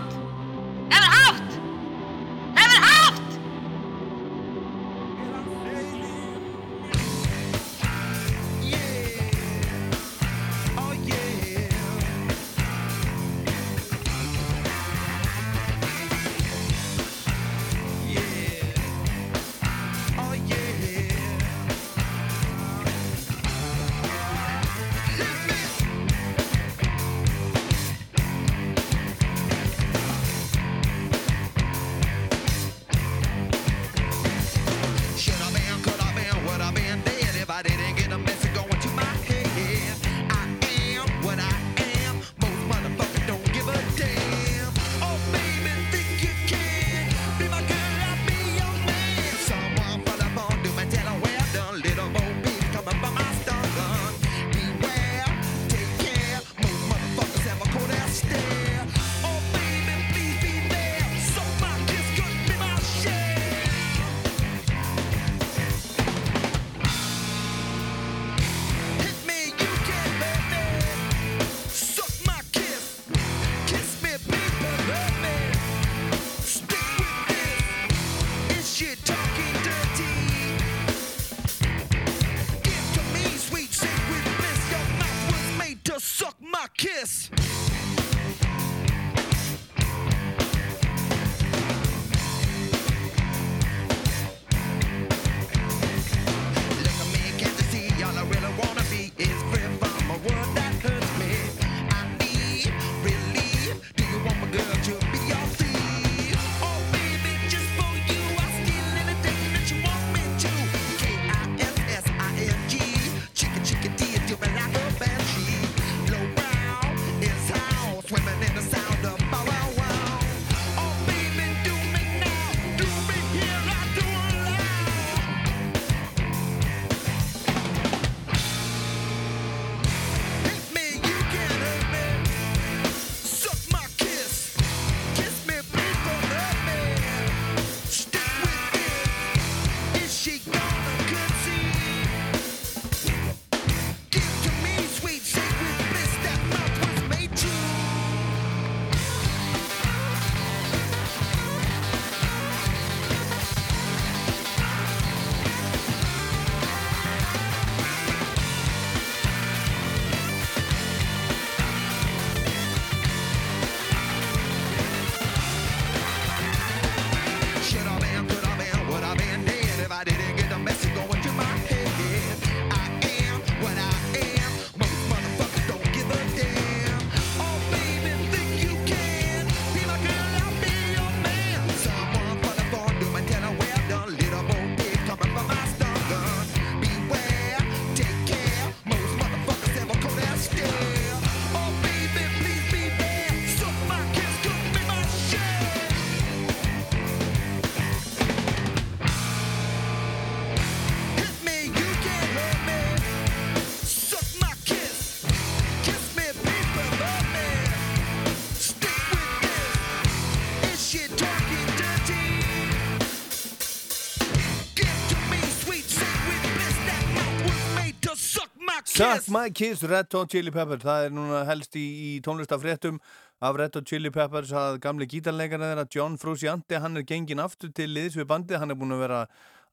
kiss. My Kiss, Red Hot Chili Peppers. Það er núna helst í, í tónlistafréttum af Red Hot Chili Peppers að gamli gítarleikana þeirra John Frusciante hann er gengin aftur til liðs við bandið. Hann er búin að vera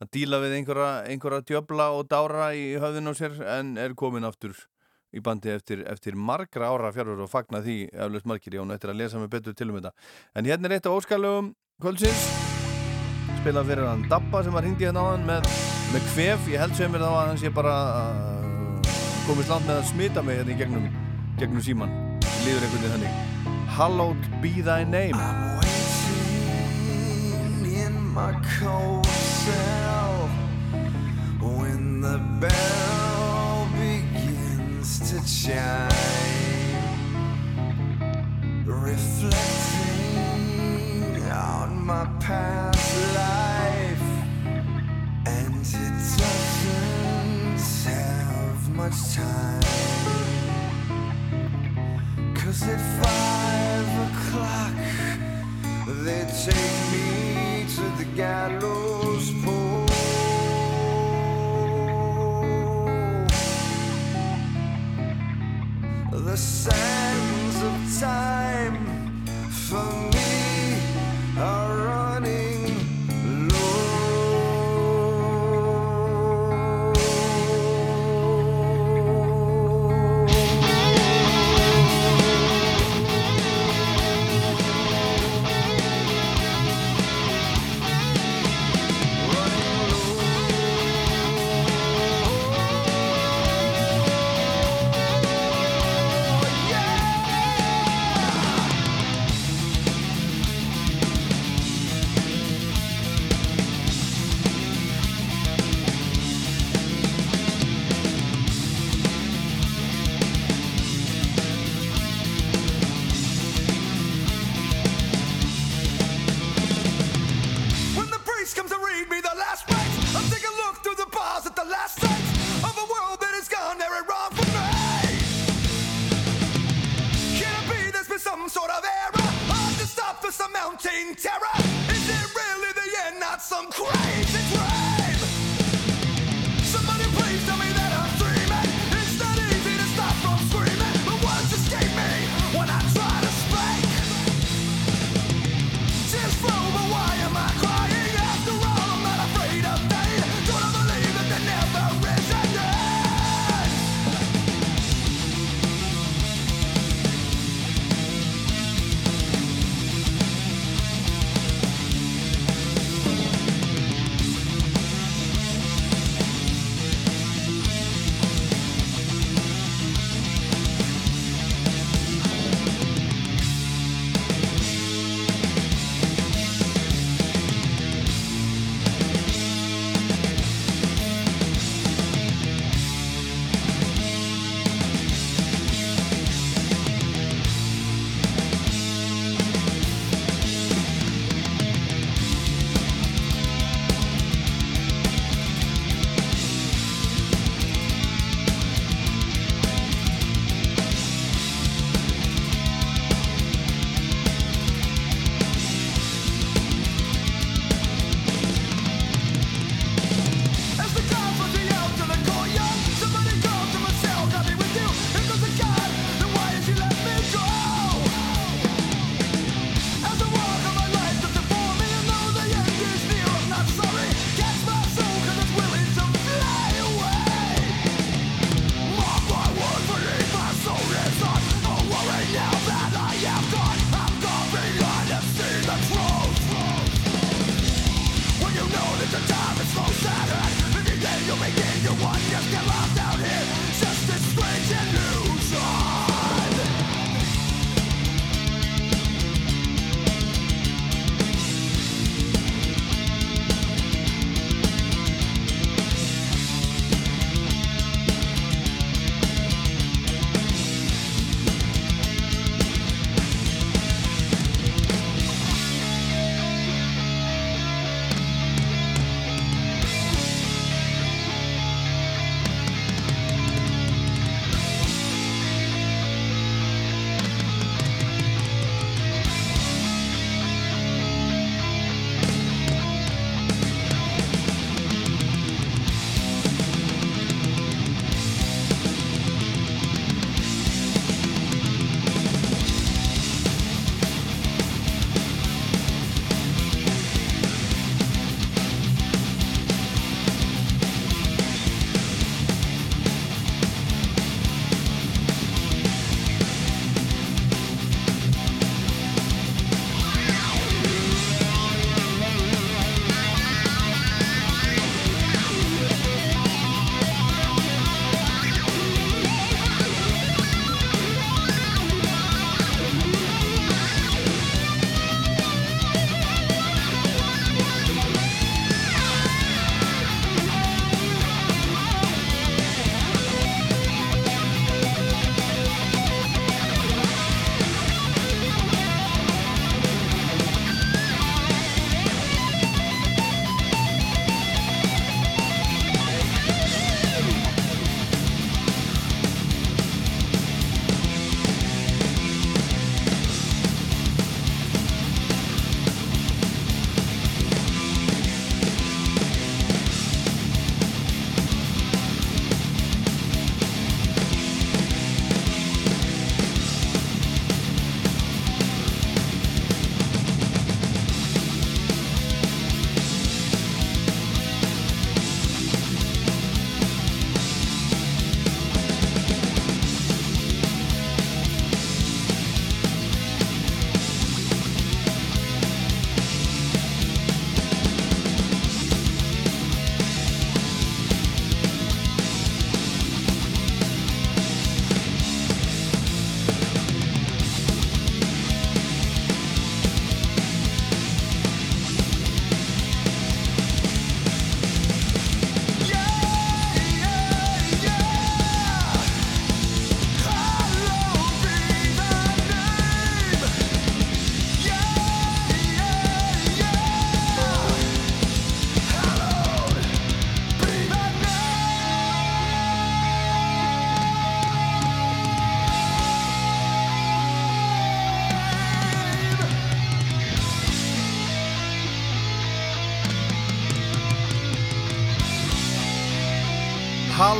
að díla við einhverja, einhverja djöbla og dára í höfðin á sér en er komin aftur í bandið eftir, eftir margra ára fjárfur og fagna því eflaust margir Jón eftir að lesa mig betur til um þetta. En hérna er eitt af óskalögum kvöldsins. Spilað fyrir hann Dabba sem var hindi hérna áðan með, með kvef, ég held sem mér þá að hann sé bara komist langt með að smita mig hérna í gegnum, gegnum síman líður einhvern veginn þannig. Hallowed be thy name. In my cold cell when the bell begins to chime, reflecting on my past life, and it doesn't much time. Cause at five o'clock, they take me to the gallows pole. The sands of time for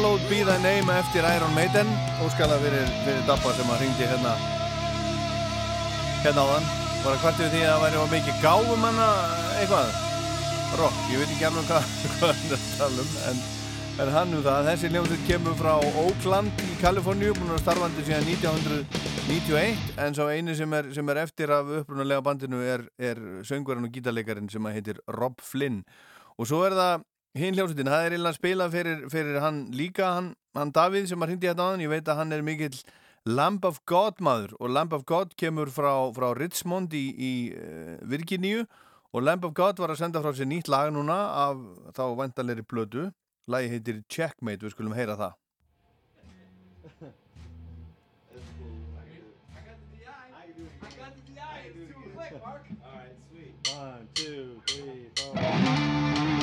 Hallowed be thy name eftir Iron Maiden. Óskala fyrir, fyrir Dabba sem að ringdi hérna. Hérna á þann bara hvartið því að það væri mikið gáfum hana eitthvað. Rock, ég veit ekki alveg hvað, (laughs) hvað hann er að tala um en, en hann um það, þessi hljómsveit kemur frá Oakland í Kaliforníu búin að starfandi síðan 1991 en svo eini sem er, sem er eftir af upprunalega bandinu er, er söngverðan og gítarleikarin sem að heitir Rob Flynn. Og svo er það hinn hljómsveitin, það er eiginlega að spila fyrir, fyrir hann líka, hann, hann Davíð sem að hindi hérna á hann, ég veit að hann er mikill Lamb of God maður og Lamb of God kemur frá, frá Richmond í, í uh, Virginíu og Lamb of God var að senda frá sér nýtt lag núna af þá vantanleiri blödu lagi heitir Checkmate, við skulum heyra það. (laughs) One, two, three, four.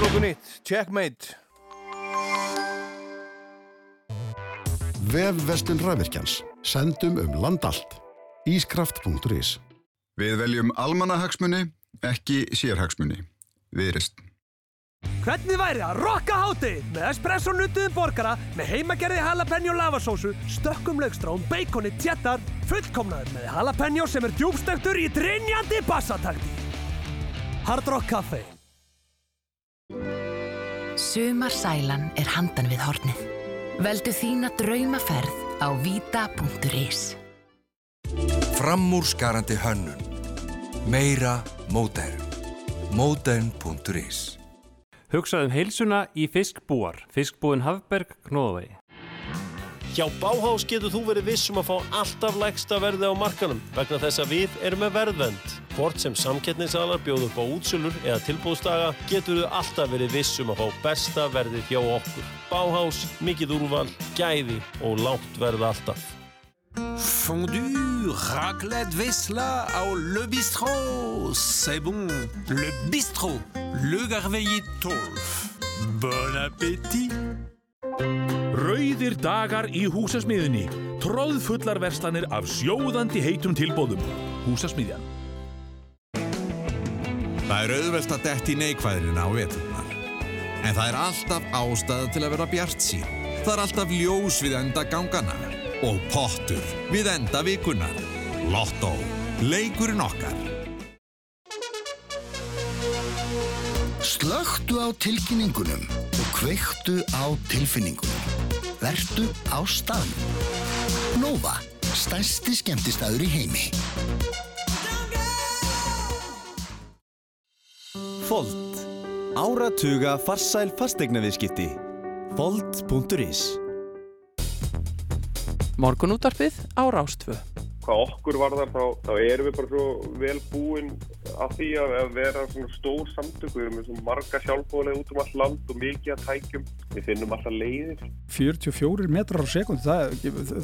Slóku nýtt, checkmate. Vefverslun Rafvirkjans. Sendum um land allt. Ískraft.is Við veljum almannahagsmunni, ekki sérhagsmunni. Viðrist. Hvernig væri að rocka hátið með espresso nuttuðum borgara með heimagerði jalapeno lavasósu, stökkum laugstrám, beikoni, tjettar, fullkomnaður með jalapeno sem er djúbstöktur í drinjandi bassatakti. Hard Rock Café. Sumarsælan er handan við hornið. Veldu þína draumaferð á vita.is. Framúrskarandi hönnun. Meira mótern. Mótern.is Hugsaðum heilsuna í fiskbúar. Fiskbúin Hafberg, Knóðavegi. Hjá Báhás getur þú verið viss um að fá alltaf lægsta verði á markanum vegna þess að við erum með verðvend. Hvort sem samkettnisalar bjóð upp á útsölur eða tilbúðsdaga getur þú alltaf verið viss um að fá besta verðið hjá okkur. Báhás, mikið úrval, gæði og lágt verð alltaf. Fondue, raclette, vesla au Le Bistrot. C'est bon. Le Bistrot. Le Garveillé 12. Bon appétit. Rauðir dagar í húsasmiðinni. Tróðfullar verslanir af sjóðandi heitum tilbóðum. Húsasmiðjan. Það er auðvelt að detti neikvæðirina á veturnar. En það er alltaf ástæða til að vera bjart sín. Það er alltaf ljós við enda gangana. Og pottur við enda vikunar. Lotto. Leikurinn okkar. Slöktu á tilkynningunum kveiktu á tilfinningunum. Vertu á staðnum. Nova, stærsti skemmtistæður í heimi. Fold. Áratuga farsæl fastegnaviðskipti. Fold.is Morgunútvarpið á Rástvö. Hvað okkur varðar þá, þá erum við bara svo vel búin að því að að vera svona stór samtök. Við erum með svona marga sjálfbóðlega út um allt land og mikið að tækjum. Við finnum alltaf leiðir. 44 metrar á sekund, það,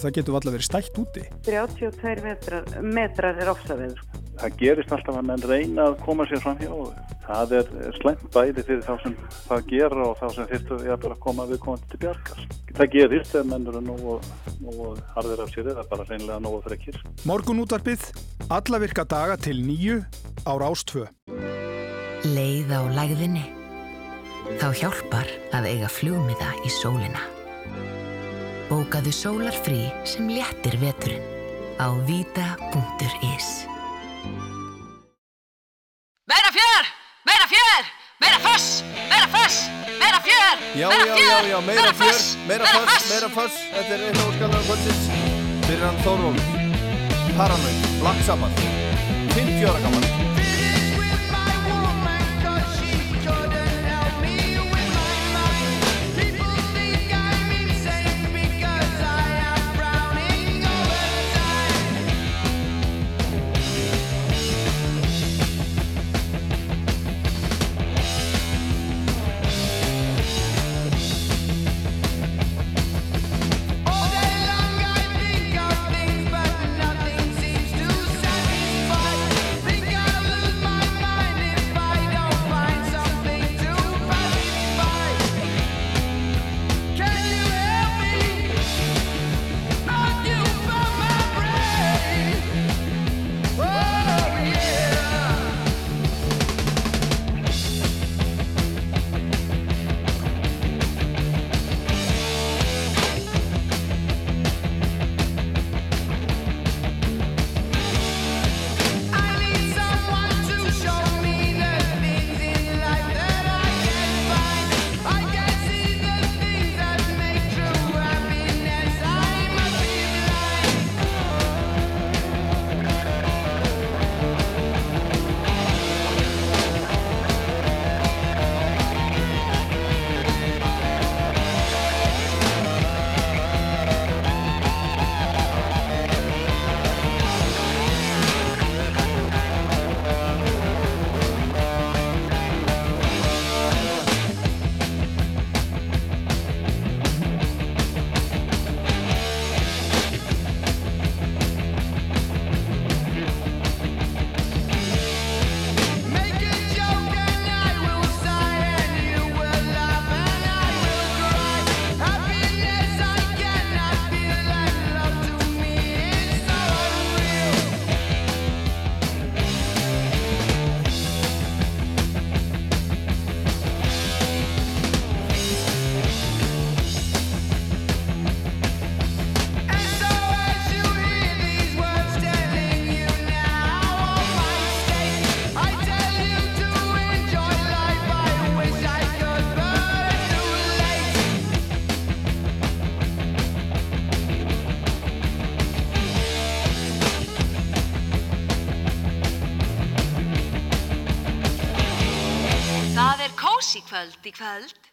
það getur alltaf verið stækt úti. 32 metrar, metrar er ofsaveður. Það gerist alltaf að menn reyna að koma sér fram hjá og það er slæmt bæði fyrir þá sem það gera og þá sem þyrftu að koma við komandi til bjargar. Það gerist þegar menn eru nú og, og harðir af sér eða bara reynilega nógu þrekkir. Morgunútvarpið, alla virka daga til nýju á Rástvö. Leið á lægðinni. Þá hjálpar að eiga flugmiða í sólina. Bókaðu sólarfrí sem léttir veturinn á vita.is. Meira fjör! Meira fjör! Meira foss! Meira foss! Meira fjör! Já, meira já, fjör! já, já, meira fjör, meira foss, meira foss. Þetta er einn óskalar kvöldsins. Fyrir hann Þórólf. Paranoid, Black Sabbath. 50 ára gammal. Kvöld í kvöld.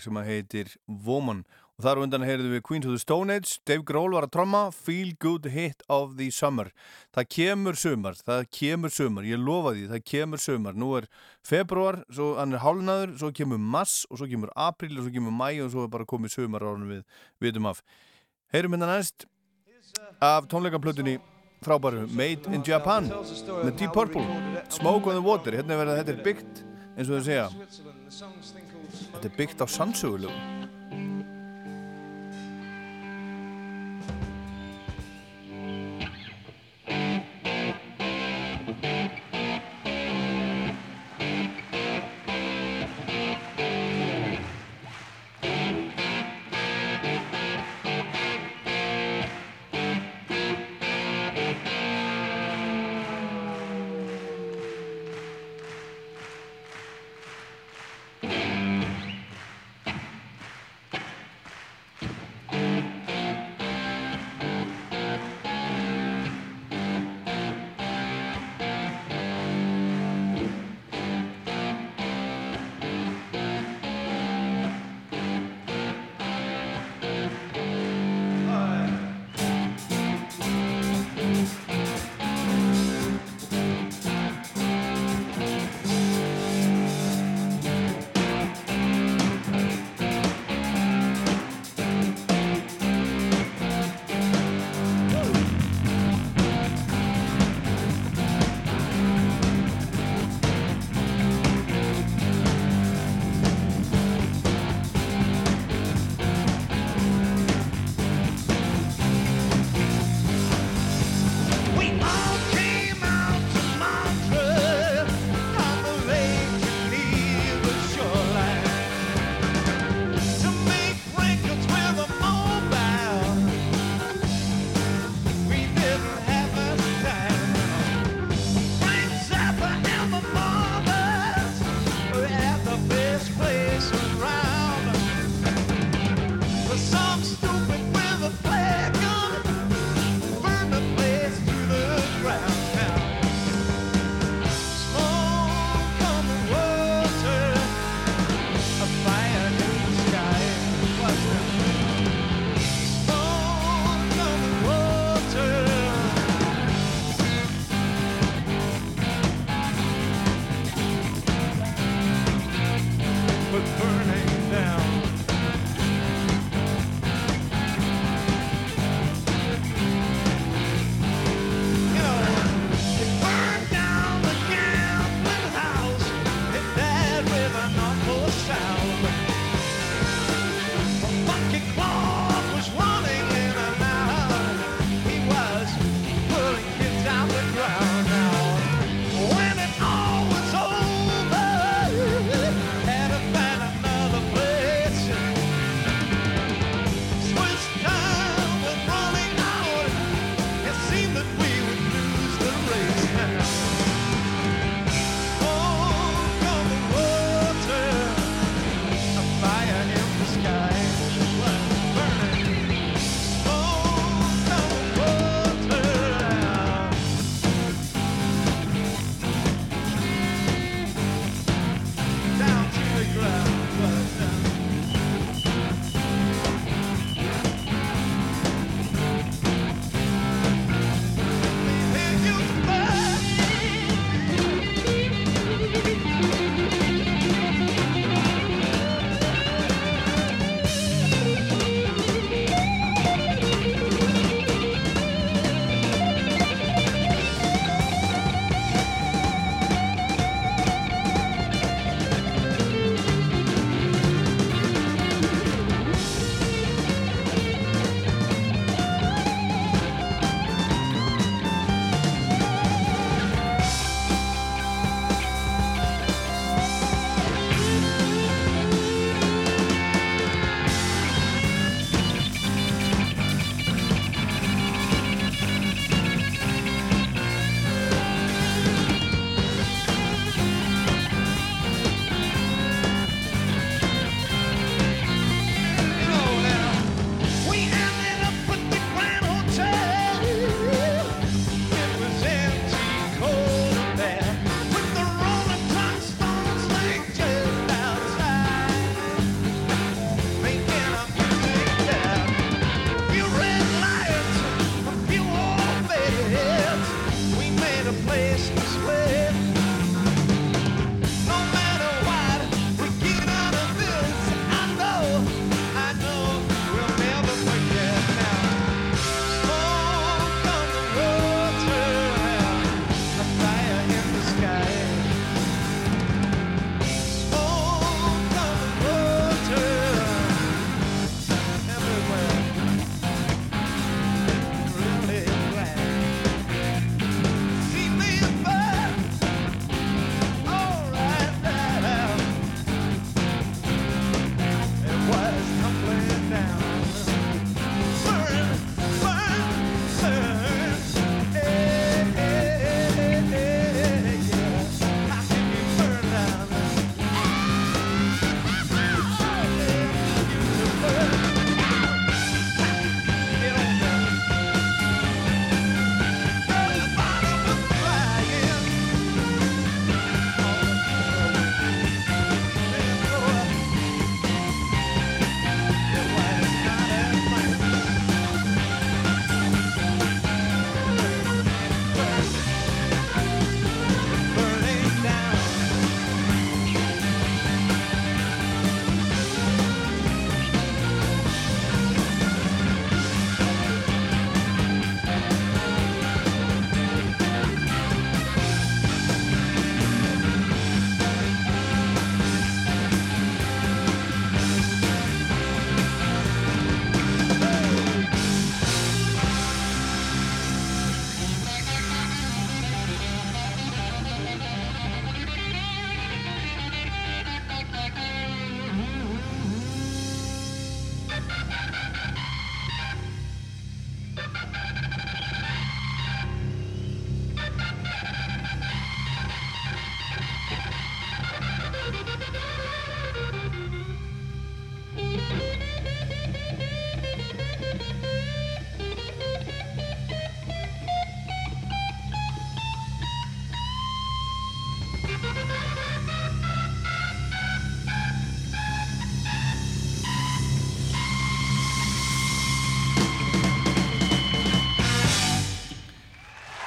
Lag sem að heitir Woman. Og þar undan heyrðum við Queens of the Stone Age, Dave Grohl var að tromma, Feel Good Hit of the Summer. Það kemur sumar, það kemur sumar, ég lofa því, það kemur sumar. Nú er februar, svo hann er hálnaður, svo kemur mars og svo kemur april og svo kemur mæ og svo er bara komið sumar árunum við vitum af. Heyrum hérna næst af tónleikaplötunni frábæru Made in Japan með Deep Purple Smoke on the Water hérna er verið að þetta er byggt eins og þau segja þetta er byggt á sannsögulegu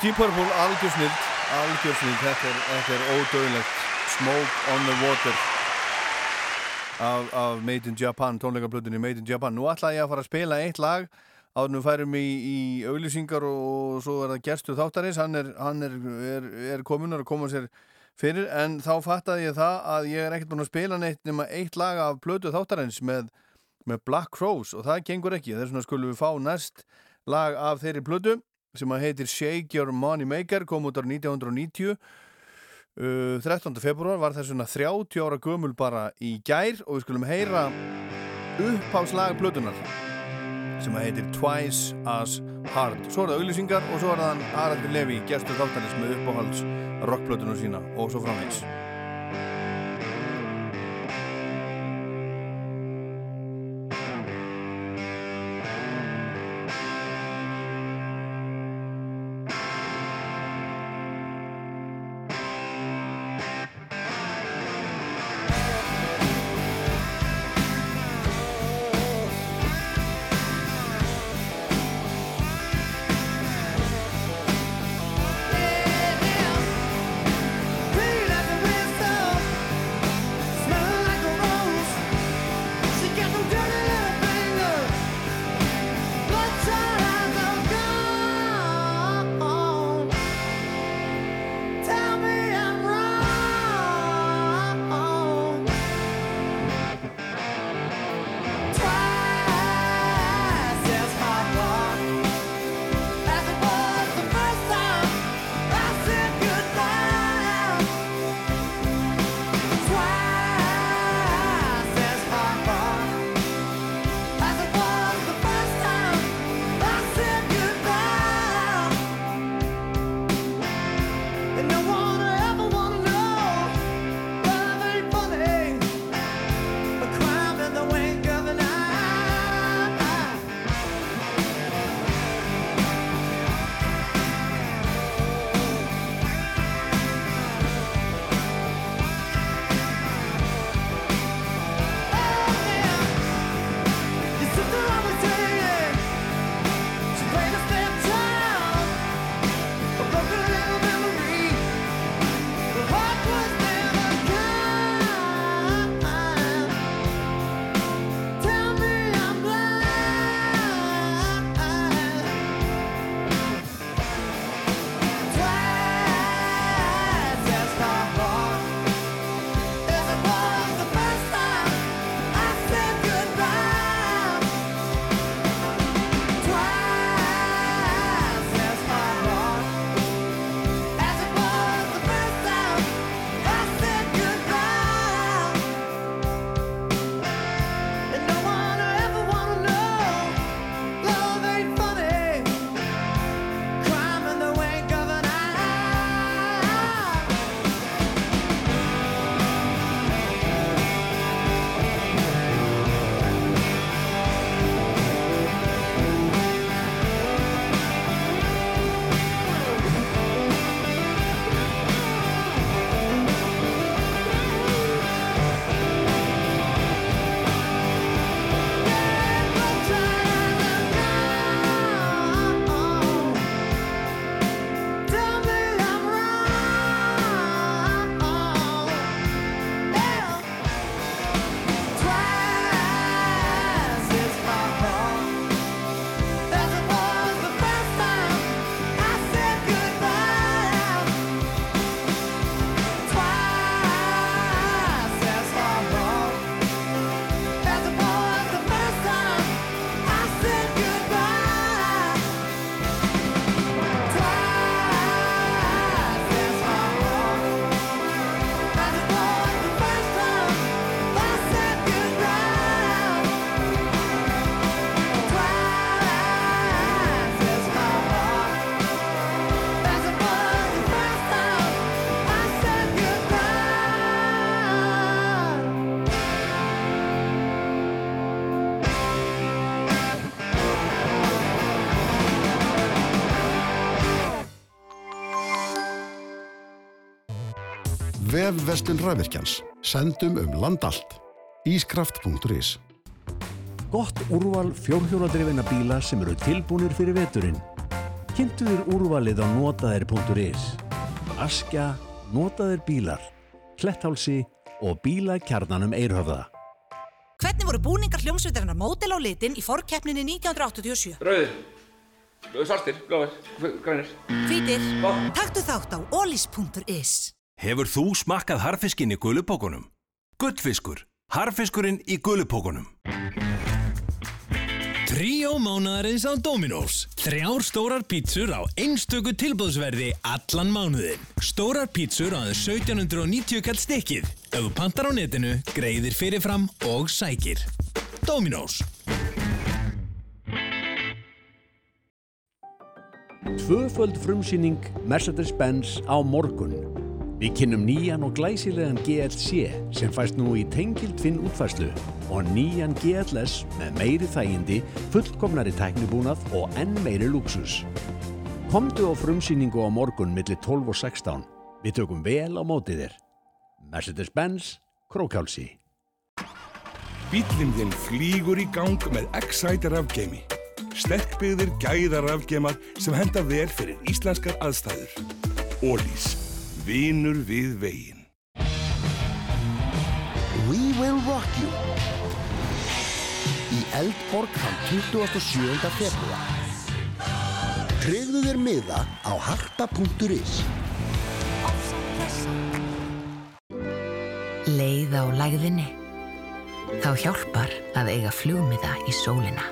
Deep Purple, algjör snild algjör snild, þetta er, er ódöðilegt Smoke on the Water. Af, af Made in Japan, tónleikablutinni Made in Japan. Nú ætla ég að fara að spila eitt lag áður við færum í, í auglýsingar og svo er það gerstu þáttarins. Hann er, hann er, er, komunar að koma sér fyrir. En þá fattaði ég það að ég er ekkert búin að spila neitt nema eitt lag af blötu þáttarins með, með Black Crows og það gengur ekki. Þess vegna skulum við fá næst lag af þeirri blötu sem að heitir Shake Your Money Maker kom út ára 1990 uh, 13. februar var þess vegna 30 ára gömul bara í gær og við skulum heyra uppháslag blötunar sem að heitir Twice as Hard svo er það auglýsingar og svo er það Haraldur Levi gestur þáttanins með uppáhalds rockblötunum sína og svo framvegs vefvestun rafvirkjans. Sendum um land allt. Ískraft.is Gott úrval fjórhjóladrifina bíla sem eru tilbúnir fyrir veturinn. Kynntu þér úrvalið á notaðir.is. Askja, notaðir bílar, kletthálsi og bílakjarnanum eirhöfða. Hvernig voru búningar hljómsveitarinnar mótel á litin í forkeppninni 1987? Rauðir, svartir, bláir, grænir. Hvítir, taktu þátt á olis.is. Hefur þú smakkað harfiskinn í gulupókunum? Gullfiskur. Harfiskurinn í gulupókunum. Tríó mánaðarins á Dominos. Þrjár stórar pítsur á einstöku tilbúðsverði allan mánuðin. Stórar pítsur á aðeins 1790 kall stykkið. Ef þú pantar á netinu, greiðir fyrirfram og sækir. Dominos. Tvöföld frumsýning Mercedes-Benz á morgun. Við kynnum nýjan og glæsilegan GLC sem fæst nú í tengildfinn útfæslu og nýjan GLS með meiri þægindi, fullkomnari tæknibúnað og enn meiri luxus. Komdu á frumsýningu á morgun millir 12 og 16. Við tökum vel á mótið þér. Mercedes-Benz, Krókálsi. Bíllinn þinn flýgur í gang með Excite rafgeimi. Sterkbyggðir gæða rafgeimar sem henda vel fyrir íslenskar aðstæður. Ólís. Vinur við veginn. We will rock you í Eldborg þann 27. februar. Tryggðu þér miða á harpa.is Leið á lægðinni. Þá hjálpar að eiga flugmiða í sólina.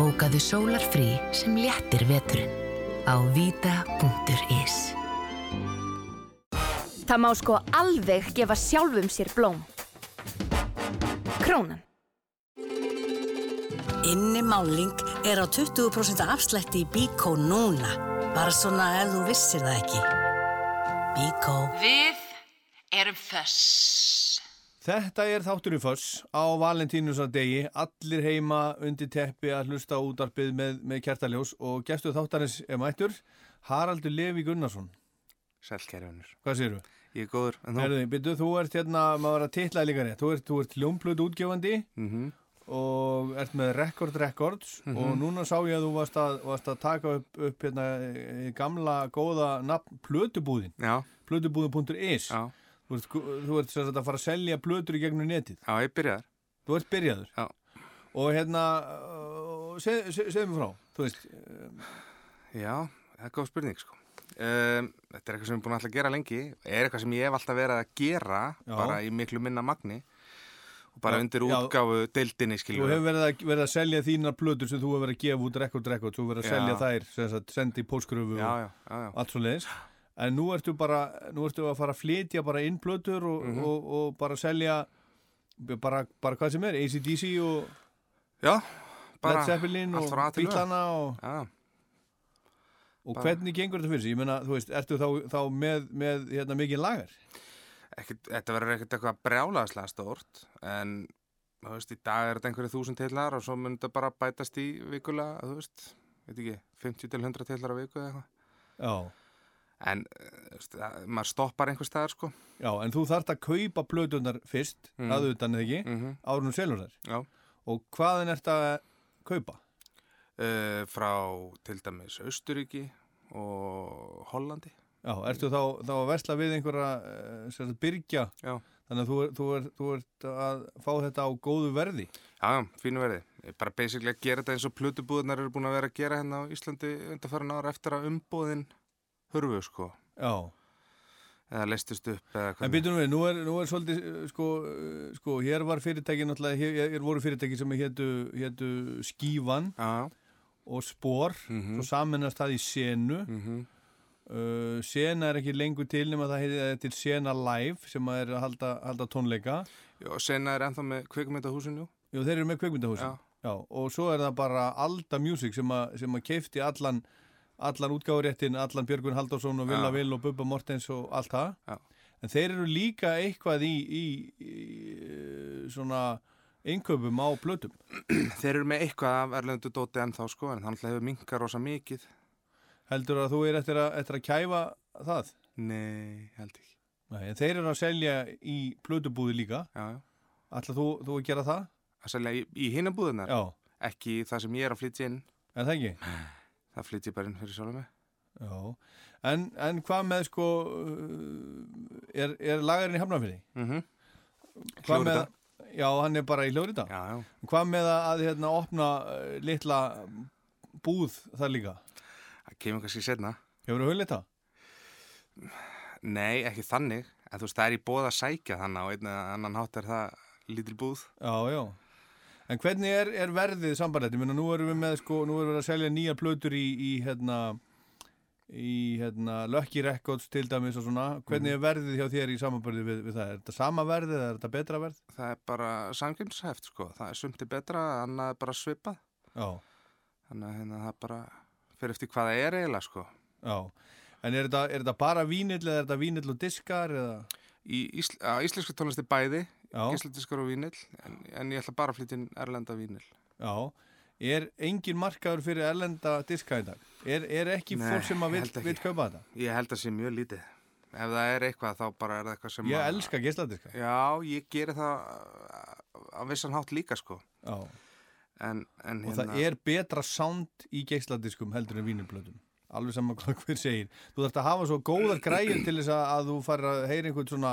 Bókaðu sólarfrí sem léttir veturinn á vita.is. Það má sko alveg gefa sjálfum sér blóm. Krónan. Inni máling er á 20% afslætti í Bíkó núna. Bara svona ef þú vissir það ekki. Bíkó. Við erum föss. Þetta er þáttur í foss á valentínusardegi, allir heima undir teppi að hlusta útarpið með, með kertaljós og gestu þáttarins er mættur, Haraldur Levi Gunnarsson. Sælkerjunur. Hvað séru? Ég er góður? Herðu, byrju, þú ert hérna, maður að titla líka rétt, þú ert, ert ljómplötu útgefandi Mhm. og ert með Record Records Mhm. og núna sá ég að þú varst að, varst að taka upp, upp hérna, eh, gamla góða nafn Plötubúðin. Plötubúðin.is. Þú ert, þú ert að fara að selja plötur í gegnum netið. Já, ég byrjaður. Þú ert byrjaður. Já. Og hérna, segð seg, seg mér frá, veist, um, Já, það er góð spurning, sko. Um, þetta er eitthvað sem ég er búin að alltaf gera lengi. Er eitthvað sem ég hef alltaf verið að gera, Já. bara í miklu minna magni. Og bara Já, undir útgáfu deildinni, þú hefur verið að, verið að selja þínar plötur sem þú hefur verið að gefa út Record Records, þú hefur verið að Já. selja þær, sagt, sendi í póskröfu og allt svo leiðis. En nú ertu bara, nú ertu að fara að flytja bara inn plötur og, Mhm. og, og bara selja bara, bara hvað sem er, ACDC og Led Zeppelin og. Bílana og. Og Bara- hvernig gengur þetta fyrir sig? Ég meina, þú veist, ertu þá, þá með, með hérna, mikið lagar? Ekkert, þetta verður ekkert eitthvað brjálaðslega stórt, en þú veist, í dag er þetta einhverju þúsund tillar og svo mun þetta bara bætast í vikulega, þú veist, veit ekki, 50 til 100 tillar á viku eða eitthvað. Já. En, veist, að- maður stoppar einhver staðar, sko. Já, en þú þarft að kaupa plötunar fyrst, Mhm. að utan eða ekki, Mhm. árunum selur þær. Já. Og hvaðan ert að kaupa? Uh, frá til dæmis Austuríki og Hollandi. Já, ertu þá, þá að versla við einhverja eh, sagt, byrgja? Já. Þannig að þú, er, þú, er, þú ert að fá þetta á góðu verði? Já, fínu verði. Bara basically að gera þetta eins og plötubúðunar eru búin að vera að gera hérna á Íslandi undarfæran ára eftir að umbóðin hurfu, sko. Já. Eða leistist upp eða En býtum við, nú er, nú er svolítið, eh, sko, eh, sko, hér var fyrirtæki náttúrulega, hér, voru fyrirtæki sem hétu Skífan Já. Og Spor, Mhm. svo saminast það í Senu. -hmm. uh, Sena er ekki lengur til nema það heitir til Sena Live sem að er að halda, halda tónleika. Já, og Sena er ennþá með kvikmyndahúsinu. Jú, þeir eru með kveikmyndahúsin. Já. og svo er það bara Alda Music sem að, sem að keifti allan, allan útgáfuréttin, allan Björgun Halldórsson og Villa Já. Vill og Bubba Mortens og allt það. Já. En þeir eru líka eitthvað í, í, í svona innköpum á plötum. (clears throat) Þeir eru með eitthvað af erlendu dóti ennþá, sko, en þannig hefur minkar rosa mikið. Heldur að þú er eftir að, eftir að kæfa það? Nei, held ekki. Nei, en þeir eru að selja í plötubúði líka. Já, já. Ætla þú, þú að gera það? Að selja í, í hinnabúðunar? Já. Ekki það sem ég er að flytja inn. En það ekki? Það flytja bara inn fyrir sjálf mig. Já. En, en hvað með sko, uh, er, er lagarinn í Hafnarfyrði? Mhm. Hvað með. Já, hann er bara í hljóðrita. Hvað með að, að hérna, opna uh, litla búð þar líka? Það kemur kannski setna. Hefur þú hullið það? Nei, ekki þannig. En þú veist, það er í bóð að sækja þannig og einn eða annan hátt er það lítil búð. Já, já. En hvernig er, er verðið meina, nú erum við með, sko, nú erum við að selja nýjar plötur í, í hérna, í, hérna, Lucky Records til dæmis og svona. Hvernig er verðið hjá þér í samanbörði við, við það? Er þetta sama verðið eða er þetta betra verð? Það er bara samkjömshæft, sko. Það er sumti betra, annað er bara svipað. Já. Þannig að hérna, það er bara fyrir eftir hvað það er eiginlega, sko. Já. En er þetta, er þetta bara vínill eða er þetta vínill og diskar ísl, á, íslensku tónlisti bæði, Já. gísladiskar og vínill, en, en ég ætla bara að flytja inn erlenda vínill. Já. Er engin markaður fyrir erlenda diska í dag? Er, er ekki Nei, fólk sem að vil, vil kaupa þetta? Ég held að sé mjög lítið. Ef það er eitthvað, þá bara er það eitthvað sem Ég að- elska geisladiska. Já, ég geri það á vissan hátt líka, sko. En, en Og það er betra sound í geisladiskum heldur en vínirblöðum. Alveg saman (laughs) hvað hver segir. Þú þarfst að hafa svo góðar græjur til þess að, að þú fær að heyra einhvern svona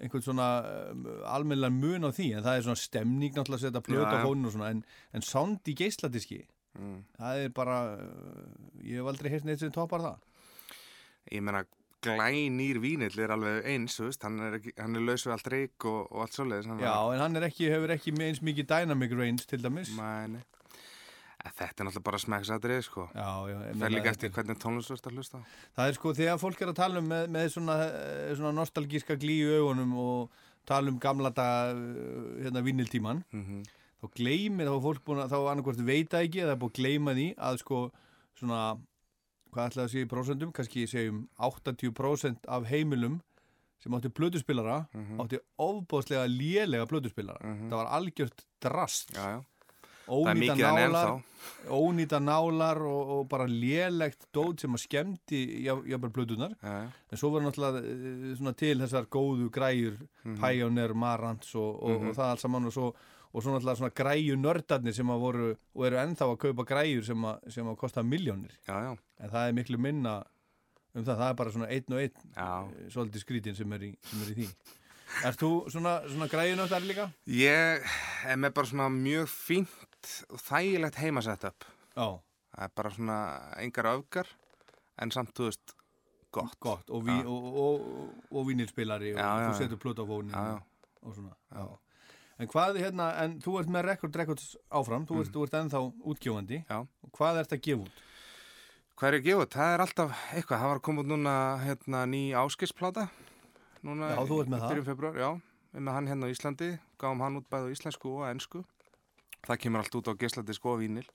einhvern svona um, almennilega mun á því en það er svona stemning náttúrulega að setja plöt Já, á fóninu og svona en, en sound í geisladiski Mm. það er bara uh, ég hef aldrei heyrt neitt sem toppar það Ég meina, glænýr vínill er alveg eins, veist, hann er, er laus við allt reik og, og allt svoleiðis. Já, er- en hann ekki, hefur ekki eins mikið dynamic range til dæmis Mæni. Þetta er náttúrulega bara smeksatrið, sko. Er líka eftir hvernig tónlist þú ert að hlusta. Það er sko þegar fólk er að tala um með, með svona, eh, svona nostalgíska glí í augunum og tala um gamla daga eh, hérna vinniltíman Mhm. þá gleymir, þá fólk búin að þá annarkvort veita ekki eða er búin að gleyma því að sko svona hvað ætlaði að segja í prósentum, kannski segjum 80% af heimilum sem átti plötuspillara Mhm. átti ofbóðslega lélega plötuspillara það var algjört drast já, já. Ónýta er nálar ónýta nálar og, og bara lélegt dót sem að skemmti jafnvel já. en svo var náttúrulega eh, svona til þessar góðu græjur Mhm. Pioneer, Marantz og, og, Mhm. og það allt saman og svo, og svo náttúrulega svona græju nördarnir sem að voru og eru ennþá að kaupa græjur sem að, sem að kosta miljónir Já, já. en það er miklu minna um það, það er bara svona einn og einn Já. eh, svolítið skrítin sem er í, sem er í því Ert þú svona, svona græjunördar líka? Ég er með bara svona mjög fínt og þægilegt heimasetup. Já. Það er bara svona engar öfgar, en samt, þú veist, gott. Gott, og, ví, Já. og, og, og vínilspilari og Já, já, þú já. setur plötu á fónin Já, já. og, svona já. En hvað hérna, en þú ert með rekord, rekords áfram, þú ert, Mm. ert ennþá útgjófandi Já. og hvað ert að gefa út? Hvað er að gefa? út? Það er alltaf eitthvað. Það var að koma út núna hérna, ný áskisplata. Núna Já, þú ert með það. februar, já. Við með hann hérna á Íslandi. Gáum hann út bæði á íslensku og ennsku. Það kemur allt út á geisladisk og vínil.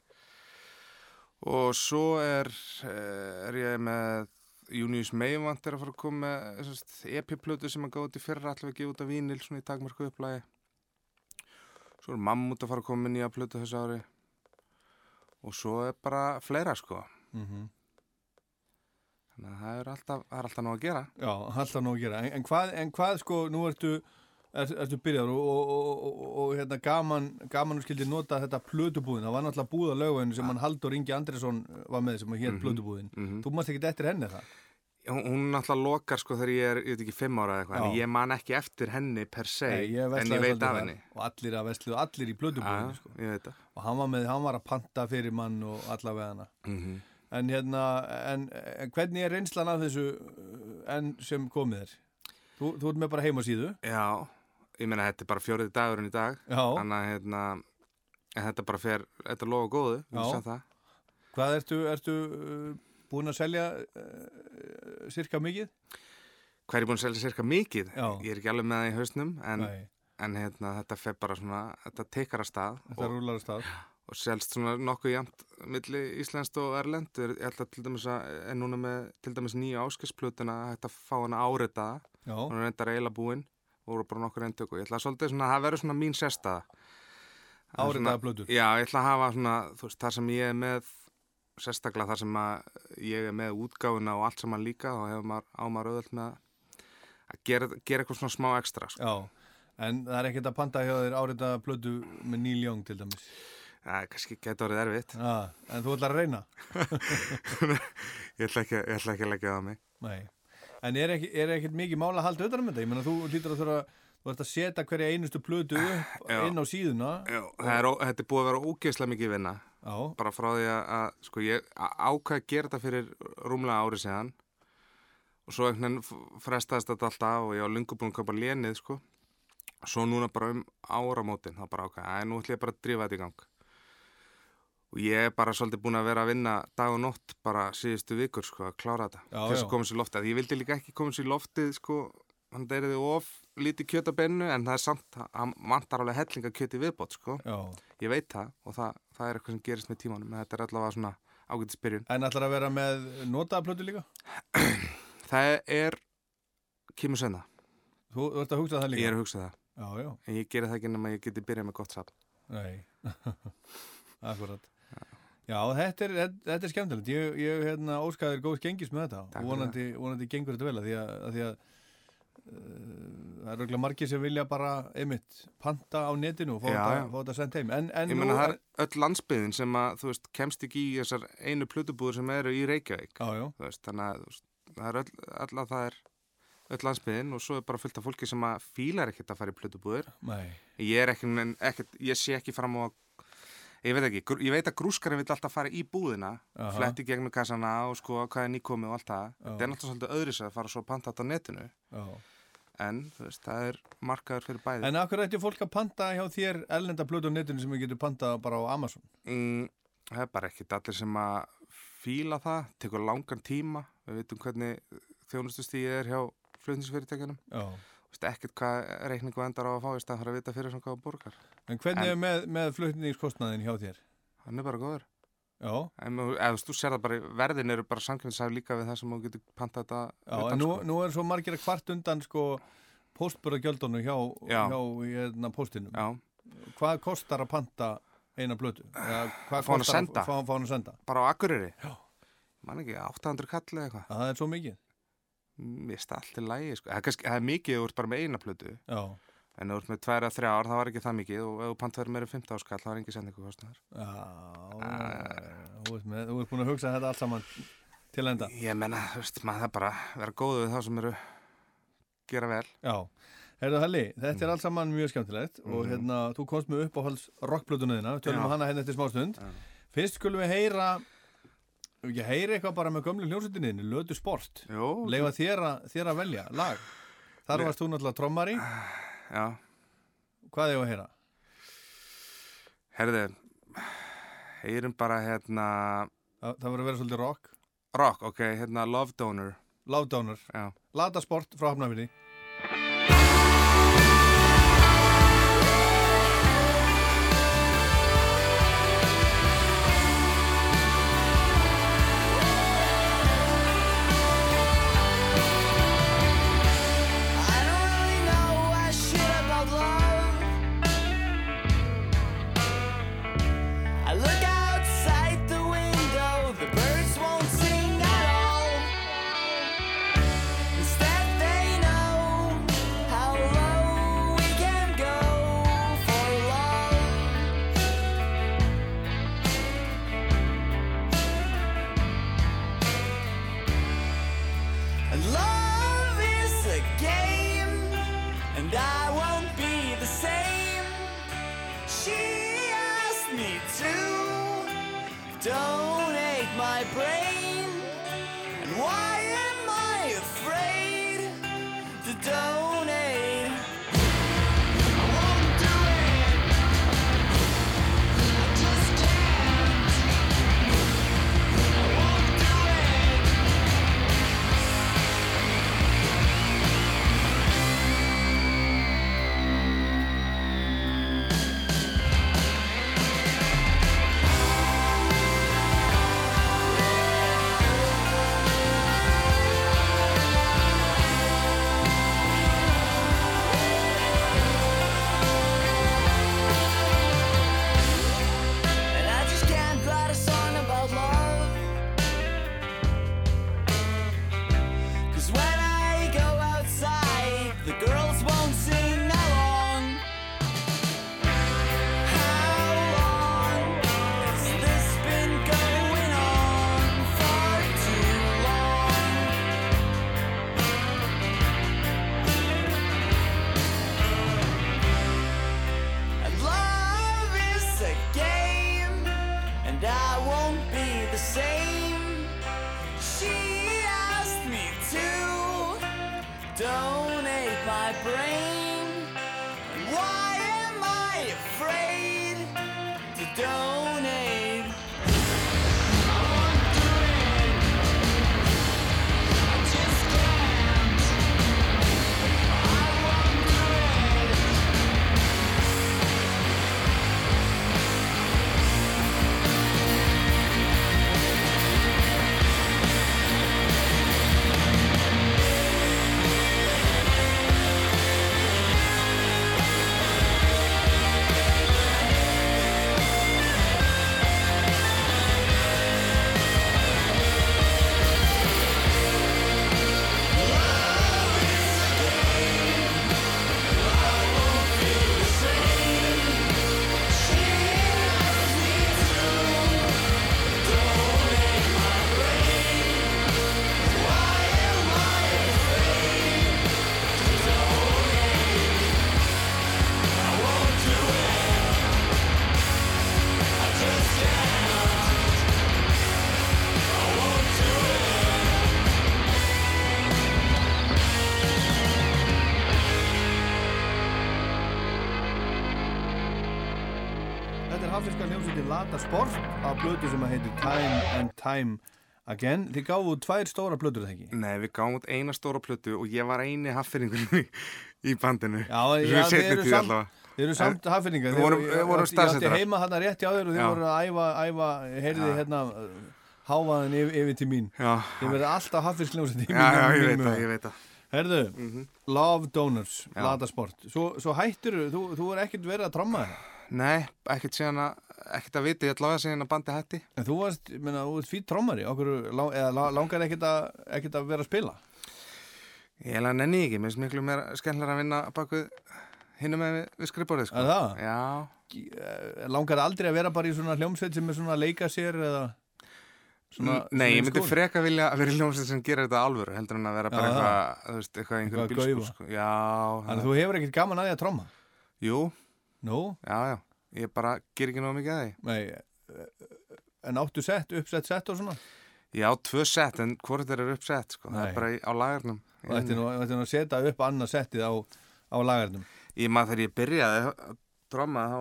Og svo er, eh, er ég með Junius Meivant er að fara að koma með sest, EP-plötu sem að gáði út í fyrra allavega að gefa út af vínil svona í takmörku upplægi. Svo er Mammut að fara að koma með nýja plötu þessu ári. Og svo er bara fleira sko. Mm Þannig að það er alltaf, alltaf nóg að gera. Já, alltaf nóg að gera. En, en, hvað, en hvað sko, nú ertu, er, ertu byrjar og, og, og, og, og hérna gaman, gaman skildi nota þetta plötubúðin. Það var náttúrulega búð á lögveinu sem hann Haldur Ingi Andresson var með sem hér Mhm, plötubúðin. mhm. Þú mást ekki eftir henni það? Hún, náttúrulega lokar sko þegar ég er, ég veit ekki, fimm ára eða eitthvað, en ég man ekki eftir henni per se, Nei, ég en ég veit af henni. Og allir að veslu, allir í plötubúðinu Já, sko. Og hann var, með, hann var að panta fyrir mann og allavega hana. Mhm. En hérna, en, en hvernig er reynslan af þessu enn sem komið er? Þú, þú ert með bara heimasíðu? Já, ég meina þetta er bara fjórið dagurinn í dag, þannig að hérna, en þetta bara fer, þetta lofa góðu. Hvað ertu, ertu uh, búin að selja uh, cirka mikið? Hvað er ég búin að selja cirka mikið? Já. Ég er ekki alveg með það í hausnum, en, en hérna, þetta fer bara svona, þetta tekar að stað. Þetta rúlar að stað. Og selst svona nokkuð jæmt milli Íslandst og Erlend. Ég held að til dæmis að, er núna með til dæmis nýja áskisplutuna, hægt að fá hana áritaða. Já. Hún er reyndar eiginlega búin, voru bara nokkur eindöku. Ég ætla að svolítið svona, það verður svona mín. Það er Áritaða svona- plötur? Já, ég ætla að hafa svona, þú veist, þar sem ég er með, sérstaklega þar sem að ég er með útgáfuna og allt saman líka, þá hefur maður á maður auðvöld með að gera, gera eitthvað svona smá ekstra sko. Já, en það er ekkert að panta hjá þér árita plötu með Neil Young til dæmis. Það er kannski getur orðið erfitt. Já, en þú ætlar að reyna. (laughs) Ég ætla ekki, ég ætla ekki að leggja það á mig. Nei, en er, er ekkert mikið mála að halda auðvitað um þetta? Ég meina, þú lítur að þurfa, þú ert að setja hverja einustu plötu upp Já. inn á síðuna. Já, það er, þetta er búið að vera ógeðslega mikið vinna. Já. Bara frá því að, sko, ég á- ákvað að gera þetta fyrir rúmlega ári síðan og svo einhvern veginn frestaðist þetta alltaf og ég var lungu búin að kaupa lénið, sko. Svo núna bara um áramótin, þá bara ákvað, að nú ætlum ég bara að drífa þetta í gang. Og ég er bara svolítið búin að vera að vinna dag og nótt bara síðustu vikur, sko, að klára þetta. Já, Til þess að koma sér loftið. Ég vildi líka ekki koma sér loftið, sko, hann þið of lítið kjöt á bennu en það er samt, hann vantar alveg hellinga kjöt í viðbót, sko. Já. Ég veit það og það, það er eitthvað sem gerist með tímanum en þetta er allavega svona ágætis byrjun. En ætlar að vera með notaða plötu líka? (clears throat) Það er kemur senna. Þú, þú ert að hugsa það líka? Ég er að hugsa það. Já, já. En ég geri það ekki nema ég geti byrjað með gott safn. Nei, (laughs) akkurat. Já, þetta er, þetta, er skemmtilegt. Ég, ég hérna, óskaður góðs gengis með þetta Takk og vonandi, vonandi gengur þetta vel að því að, að, því að uh, það er röglega margir sem vilja bara einmitt panta á netinu og fá þetta, sendt heim. En, en Ég menna það er öll landsbyðin sem að, þú veist, kemst ekki í þessar einu plötubúður sem eru í Reykjavík. Já, já. Þú veist, þannig að veist, það er öll, öll að það er öll landsbyðin og svo er bara fullt af fólki sem að fílar ekkert að fara í plötubúður. Nei. Ég er ekki, ekkert, ég sé ekki fram á að Ég veit ekki, ég veit að grúskarinn vill alltaf fara í búðina, Aha. fletti gegnum kassana og sko hvað er nýkomið og allt það. Já. Þetta er náttúrulega svolítið öðris að fara svo að panta þetta á netinu. Já. En, þú veist, það er markaður fyrir bæði. En akkur ætti fólk að panta hjá þér ellenda plötu á netinu sem við getum pantað bara á Amazon? Mm, það er bara ekkit allir sem að fíla það, tekur langan tíma. Við veitum hvernig þjónustustíð er hjá flutnisfyrirtækjanum. Ekkert hvað reikningu endar á að fá í stað fyrir að vita fyrir svona hvað borgar. En hvernig er með, með flutningskostnaðin hjá þér? Hann er bara góður. Já. En eða þú sér það bara, verðin eru bara samkvæmsæf líka við það sem þú getur pantað þetta Já, utan, en nú, sko. nú er svo margir að kvart undan sko postbúragjöldunum hjá, Já. hjá hérna, postinum. Já. Hvað kostar að panta eina blötu? Eða hvað að kostar senda? Fá, hann að senda? Bara á Akureyri? Já. Man ekki, 800 kall eða eitthvað. Það er svo mikið? Mér finnst allt í lægi, sko. Það það er mikið ert bara með eina plötu. Já. En ert með tværa, þrjár, það var ekki það mikið og ef þú pant verið meira 15 áskall, það var engin sendingu kostnaður. Já, þú ert, með, þú ert búin að hugsa þetta allt saman til enda. Ég menna, þú veist, maður það bara vera góð við þá sem eru gera vel. Já. Herðu Halli, þetta er allt saman mjög skemmtilegt og Mhm. hérna, þú komst með uppáhalds rockblötuna þína, tölum Já. við hana hérna eftir smá stund. Fyrst skulum við heyra ekki heyra eitthvað bara með gömlu hljómsveitinni Lötu Sport. Jó. Leifa þér, þér að velja lag. Þar Le- varst þú náttúrulega trommari. Já. Hvað er að heyra? Herði, heyrum bara hérna... Það, það verður að vera svolítið rock. Rock, ok, hérna Love Donor. Love Donor. Já. Lata Sport frá Hafnafjörði. Love is a game, and I won't be the same. She blödu sem að heitir Time and Time Again. Þið gáðu tvær stóra blödur það ekki? Nei, við gáum út eina stóra plötu og ég var eini haffyringur í bandinu. Já, já þið eru samt, þið samt vorum, við vorum Ég átti staðsettar. heima þarna rétt hjá þér og þið voru að æfa, æfa heyrði hérna hávaðin yfir, yfir til mín. Já. Þið verður alltaf haffinskljómsveit í Já, já, ég veit það, ég veit það. Herðu, Mhm. Love Donors. Lata Sport. Svo, svo hættir þú, þú er ekkert verið að tromma það. Nei, ekkert síðan að, ekkert að viti, allavega síðan að bandi hætti. En þú varst, ég meina, þú ert okkur, lá- eða langar ekkert að, ekkert að vera að spila? Ég held að nenni ekki, mér finnst miklu meira skemmtilega að vinna baku hinum með við, skrifborðið, sko. Það? Já. Eh, Langar aldrei að vera bara í svona hljómsveit sem er svona að leika sér eða svona... Nei, svona ég myndi freka vilja að vera í hljómsveit sem gerir þetta alvöru, heldur en að vera bara eitthvað, eitthvað einhverjum gaufa. sko. Já. Þannig að þú hefur ekkert gaman að því að tromma? Jú. Nú? Já, já. Ég bara ger ekki náðu mikið að því. Nei, eh, en áttu sett, uppsett sett og svona? Já, tvö sett, en hvort eru uppsett, sko. Það Nei. er bara á lagarnum. Og þetta er nú, er að setja upp annað settið á, á lagarnum. Ég maður þegar ég byrjaði að tromma þá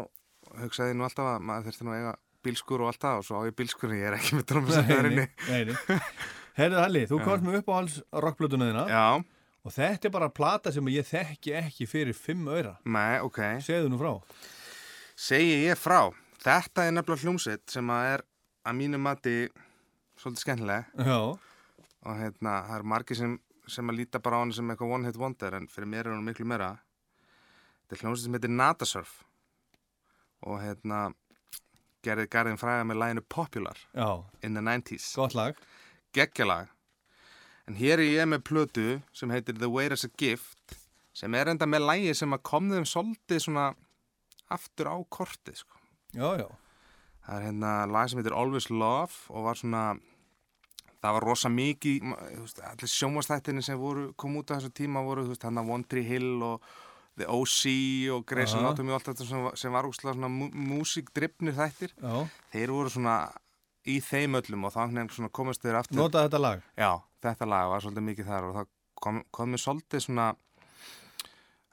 hugsaði ég nú alltaf að maður þurfti nú að eiga bílskur og allt það og svo á ég bílskurinn, ég er ekki með nei. (laughs) Herðu Halli, þú komst með uppáhalds rockblötuna þína. Já. Og þetta er bara plata sem ég þekki ekki fyrir fimm öyra. Nei, ok. Segðu nú frá. Segi ég frá. Þetta er nefnilega hljómsveit sem að er að mínu mati svolítið skemmtileg. Já. Og hérna, það er margir sem, sem að líta bara á hann sem eitthvað one hit wonder en fyrir mér er hann miklu meira. Þetta er hljómsveit sem heitir Natasurf og hérna gerði garðin fræða með læginu Popular Já. in the 90s. Gott lag. Geggjalag. En hér er ég með plötu sem heitir The Weight as a Gift sem er enda með lægi sem að kom þeim svolítið svona aftur á kortið sko. Já, já. Það er hérna lag sem heitir Always Love og var svona það var rosa mikið veist, allir sjónvastættinni sem voru, kom út á þessu tíma voru þú veist, hann að Tree Hill og The OC og Grey's. Anatomy og allt þetta sem, sem var úrslega svona mú- músíkdrifnir þættir Já. þeir voru svona í þeim öllum og þá komast þeir aftur Notaði þetta lag? Já, þetta lag var svolítið mikið þar og það kom, kom mér svolítið svona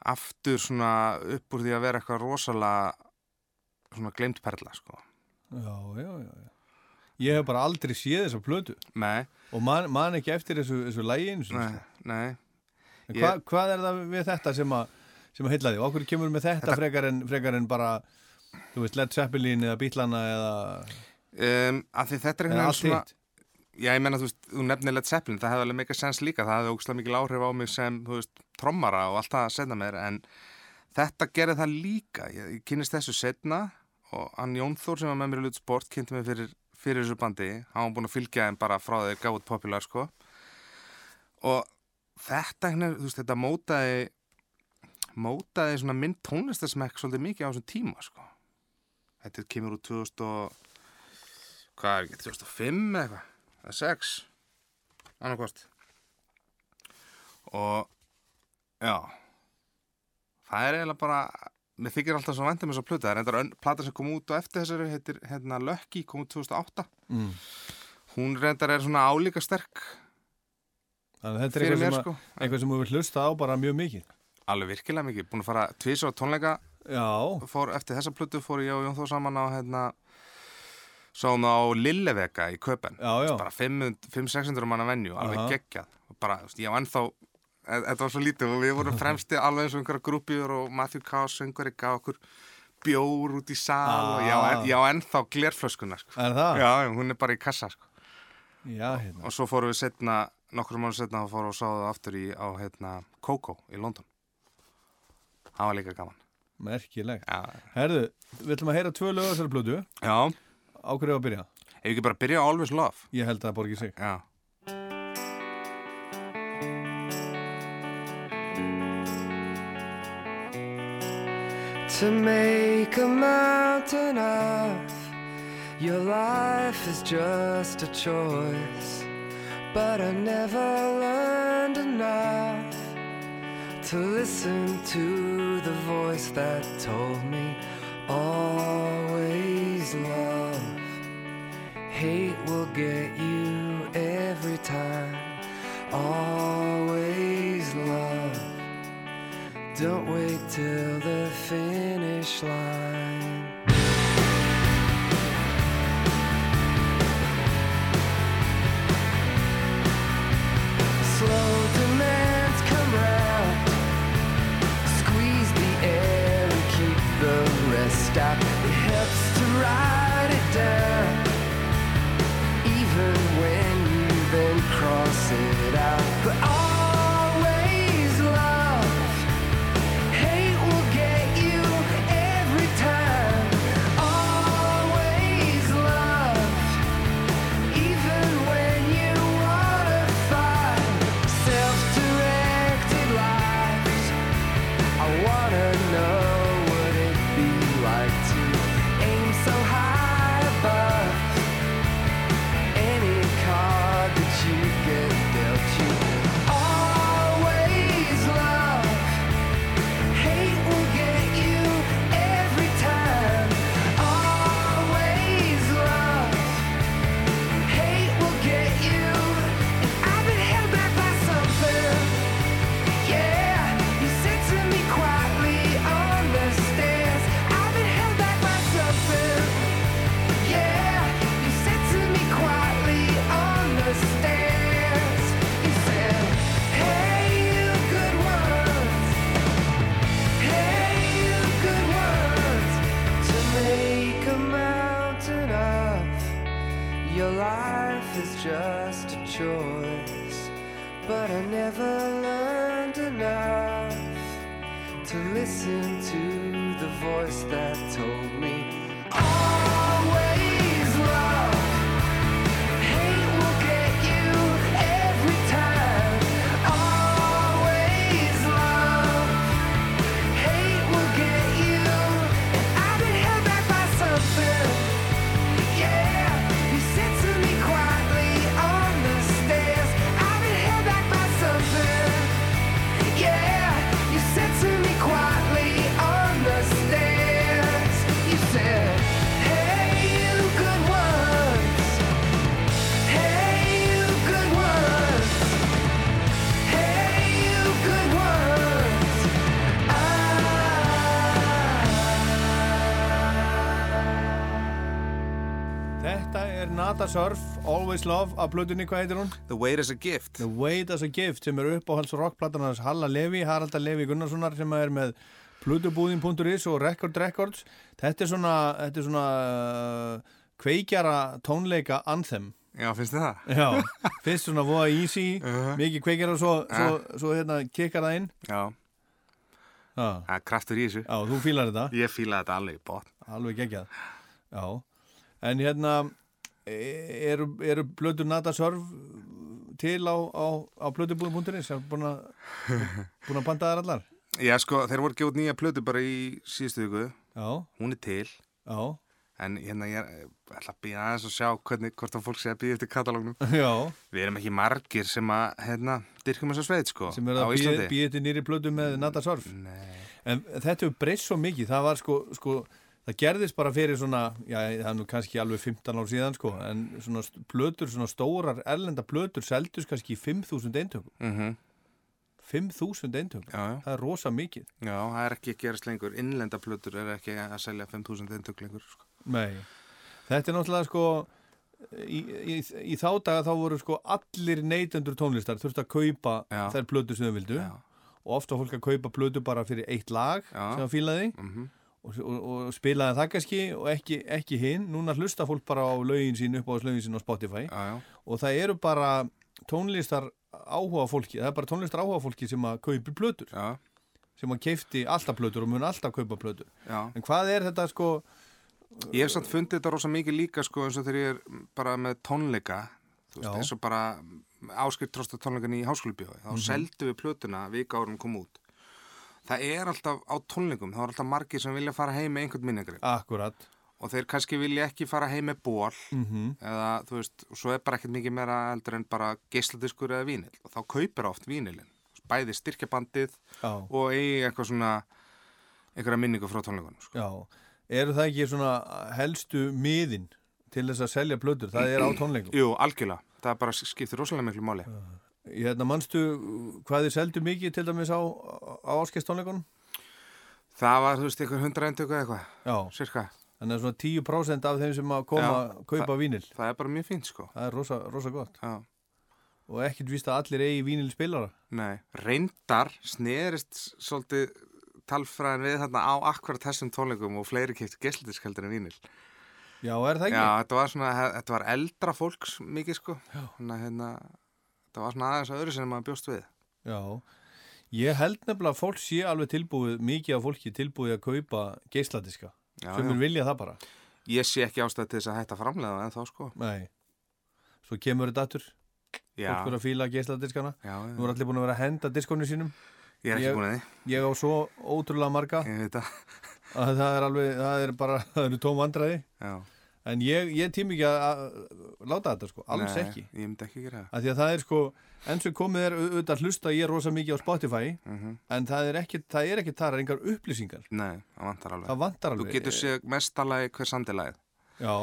aftur svona upp úr því að vera eitthvað rosalega svona glemt perla sko. Já, já, já, já. Ég hef bara aldrei séð þessa plötu. Nei. Og man, man ekki eftir þessu, þessu lægi einu sinni, Nei, sko. nei. Ég- hva, hvað er það við þetta sem að, sem að heilla því? Okkur kemur með þetta, Frekar, en, frekar en bara, þú veist, Led Zeppelin eða Bílana eða... Um, að því þetta er Eða einhvern allt veginn svona hitt? Já, ég menna, þú veist, þú nefnir Led Zeppelin það hefði alveg mikið sens líka, það hefði ógslag mikil áhrif á mig sem, þú veist, trommara og allt það að setna mér, en þetta gerði það líka, ég, ég kynist þessu setna og hann Jón Þór sem var með mér í Lut Sport kynnti mig fyrir, fyrir þessu bandi. Hann var búin að fylgja þeim bara frá þeir gáðið popular, sko. Og þetta, þú veist, þetta mótaði mótaði svona minn tónlistarsmekk svolítið mikið á þessum tíma, sko. Þetta kemur úr 2000 og hvað er ekki, 2005 eða eitthvað, eða 6 annarkvort og já. Það er eiginlega bara mér þykir alltaf svo vendið með þess að plöta það er endar plata sem kom út og eftir þessari heitir hérna Lucky, kom út 2008 Mm. hún reyndar er svona álíka sterk Þannig að þetta er eitthvað sem, sko. eitthvað sem við hlusta á bara mjög mikið. Alveg virkilega mikið, búin að fara tvísar á tónleika Já. fór, Eftir þessa plötu fór ég og Jón Þór saman á hérna Sáum á Lillevega í Köpen Bara 500-600 manna venju, alveg geggjað bara, veist, ég var ennþá e- Þetta var svo lítið og við vorum fremsti alveg eins og einhverja grúpjur og Matthew Kaas söngari gaf okkur bjór út í sal og ég á, Ah. ég á ennþá glerflöskuna sko. Er það? Já, hún er bara í kassa sko. Já, hérna. og svo fórum við setna nokkur mánu setna og fórum og sáðu aftur í á hérna Coco í London það var líka gaman Merkilegt. Herðu, við ætlum að heyra tvö lög á þessari blödu. Já. Á hverju á að byrja? Ef ekki bara byrja á Always Love Ég held að það borgi sig. Já. To make a mountain of your life is just a choice. But I never learned enough to listen to the voice that told me always love. Hate will get you every time. Always love. Don't wait till the finish line. Slow choice. But I never learned enough to listen to the voice that told me Nata Surf, Always Love af blöðunni, hvað heitir hún? The Weight is a Gift. The Weight as a Gift sem er uppáhalds rockplatan hans Halla Levi, Haraldar Levi Gunnarssonar sem er með plödubúðin.is og Record Records. Þetta er svona, þetta er svona uh, kveikjara tónleika anthem. Já, finnst þið það? Já, fyrst svona voða easy mikið kveikjara og svo, svo, svo hérna kikkar það inn. Já. Það er kraftur í þessu. Já, þú fílar þetta? Ég fíla þetta alveg botn. Alveg geggjað. Já, en hérna eru, eru blödu Nata Surf til á, á, á blödubúðin.is er (laughs) búin að panta þær allar? Já, sko, þeir voru gefið nýja plötu bara í síðustu viku. Já. Hún er til. Já. En hérna ég er- ætla að býða aðeins og sjá hvernig, hvort að fólk sé að býða eftir katalógnum. (laughs) Já. Við erum ekki margir sem að, hérna, dyrkum þess að sveit, sko sem er að býja býja til nýri blödu með Nata Surf Nei. en þetta hefur breyst svo mikið. Það var sko, sko það gerðist bara fyrir svona, já, það er nú kannski alveg 15 ár síðan, sko, en svona plötur, svona stórar erlenda plötur seldust kannski í 5.000 eintökum. Mhm. 5.000 eintökum, Já, já. það er rosa mikið. Já, það er ekki að gerast lengur. Innlenda plötur er ekki að selja 5.000 eintök lengur. Sko. Nei, þetta er náttúrulega sko í, í, í þá daga þá voru sko allir neytendur tónlistar þurfti að kaupa Já. þær plötu sem þau vildu og ofta fólk að kaupa plötu bara fyrir eitt lag sem það fílaði Mhm. Og, og, og spilaði það kannski og ekki, ekki hinn, núna hlusta fólk bara á lögin sín upp á lögin sín á Spotify Já, já. og það eru bara tónlistar áhuga fólki, það er bara tónlistar áhuga fólki sem að kaupi plötur Já. sem að keifti alltaf plötur og mun alltaf kaupa plötur Já. en hvað er þetta sko Ég hef samt fundið þetta rosa mikið líka sko eins og þegar ég er bara með tónleika eins og bara áskilt trósta tónleikan í háskólubjóði þá Mhm. seldu við plötuna vika árum kom út það er alltaf á tónleikum þá er alltaf margir sem vilja fara heim með einhvern minningrip Akkurat. Og þeir kannski vilja ekki fara heim með ból Mhm. eða þú veist, og svo er bara ekkert mikið meira eldur en bara geisladiskur eða vínil og þá kaupir oft vínilin bæði styrkjabandið Já. og eigi eitthvað svona einhverja minningu frá tónleikunum sko. Já, eru það ekki svona helstu miðin til þess að selja plötur, það er á tónleikum. Jú, algjörlega, það bara skiptir rosalega miklu máli. Ég hérna, manstu hvað þið seldu mikið til dæmis á, á áskestónleikunum? Það var, þú veist, einhver hundra endöku eitthvað Já Cirka Þannig að svona 10% af þeim sem að koma Já, kaupa það- vínil Það er bara mjög fínt sko Það er rosa, rosa gott Já. Og ekkert víst að allir eigi vínil spilara Nei, reyndar snerist svolítið talfræðin við þarna á akkurat þessum tónleikum og fleiri keipt geslutiskeldur en vínil Já, er það ekki? Já, þetta var svona, þetta var eldra fólks mikið sko Já. Þannig að hérna, þetta var svona aðeins að öðru sem maður bjóst við. Já, ég held nefnilega að fólk sé alveg tilbúið, mikið af fólki tilbúið að kaupa geisladiska. Já, sem já. vil vilja það bara. Ég sé ekki ástæð til þess að hætta framlega en þá sko. Nei, svo kemur þetta aftur. Fólk verður að fíla já. Nú er allir búin að vera að henda diskonum sínum. Ég er ekki búin að því. Ég á svo ótrúlega marga. Það. Að það er alveg, það er bara (laughs) það eru tóm vandræði. Já. En ég, ég tími ekki að, láta þetta sko, alls Nei, ekki. Ég myndi ekki gera það. Að Því að það er sko, enn sem komið er auðvitað hlusta ég rosa mikið á Spotify Mhm. en það er ekki, það er ekki þar engar upplýsingar. Nei, það vantar alveg. Það vantar alveg. Þú getur séð mestalagi hver samtilagið Já,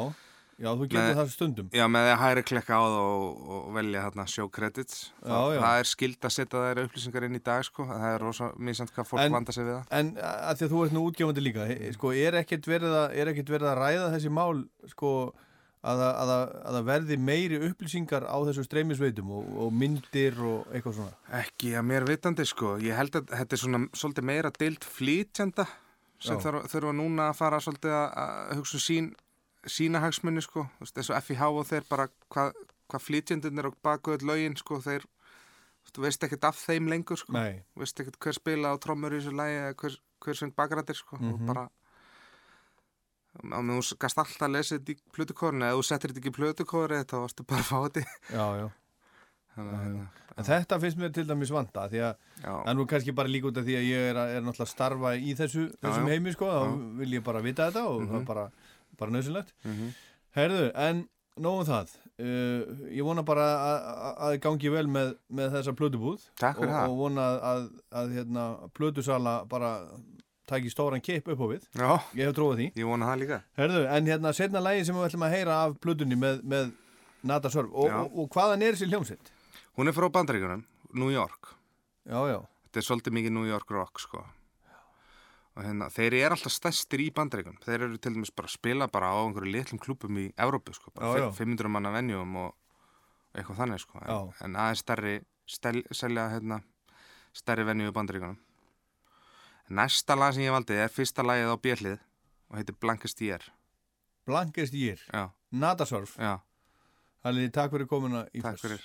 já, þú getur það stundum. Já, með því að hæri klekka á það og, og velja hérna show credits. Já, það, já. það er skild að setja þær upplýsingar inn í dag sko. það er rosa mísand hvað fólk En- vanda sig við það. En að því að þú ert nú útgefandi líka sko, er ekkert verið að, er ekkert verið að ræða þessi mál sko, að, það- að, það- að það verði meiri upplýsingar á þessu streymisveitum og, og myndir og eitthvað svona? Ekki að mér vitandi sko. Ég held að þetta er svona svolítið meira deilt flýtjanda sem þurfa núna að fara svolítið að, að hugsa um sín, sína hagsmunni sko og FIH og þeir bara hvað hva flýtjandunir og baku öll lögin sko þeir þú veist ekkert af þeim lengur sko. Þú veist ekkert hver spila á trommur í þessu lægi eða hver, hver svöng bakrættir sko og Mhm. bara á meðan þú gast alltaf að lesa þetta í plötukórinu eða þú settir þetta ekki í plötukóri þá varstu bara að fá þetta Já, já hérna, En þetta finnst mér til dæmis vanda því að Já. það er nú kannski bara líka út af því að ég er, að, er náttúrulega að starfa í þessu, þessum já. heimi sko, þá Já. vil ég bara vita þetta og það Mhm. er bara, bara nöðsynlegt Mhm. Herðu, en nógum það. Uh, ég vona bara að, þið gangi vel með, með þessa fyrir og, og vona að, að, að hérna, plötusala bara tæki stóran keip upp á við. Já. Ég hef trúið því. Ég vona það líka. Herðu, en hérna setna lægi sem við ætlum að heyra af plötunni með, með Nata Sörf og, og, og hvaðan er þessi hljómsveit? Hún er frá bandaríkunum, New York. Já, já. Þetta er svolítið mikið New York rock sko og hérna, þeir eru alltaf stærstir í bandaríkunum þeir eru til dæmis bara að spila bara á einhverju litlum klubum í Evrópu sko, Já, já. 500 manna venjum og eitthvað þannig sko. En, en aðeins stærri stel, selja hérna stærri venju í bandaríkunum Næsta lag sem ég valdi er fyrsta lagið á bjellið og heitir Blankest Year. Blankest Year. Já. Nata Sörf Já. Hallið, takk fyrir komuna í Takk fyrir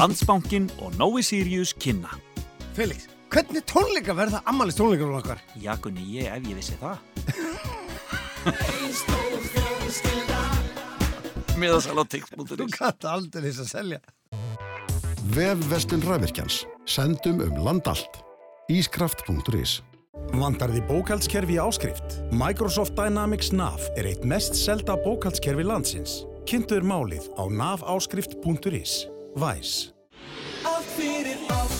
Landsbankin og Nói Sirius kynna. Felix, hvernig tónleika verða ammælis tónleikar okkar? Já, Gunni, ég ef ég vissi það. Miðasal á tix.is Þú gæti aldrei þess að selja. Vefvestun Rævirkjans. Sendum um land allt. Ískraft.is Vandar því bókaldskerfi áskrift? Microsoft Dynamics NAV er eitt mest selda bókaldskerfi landsins. Kynntu þér málið á navaáskrift.is. Væs.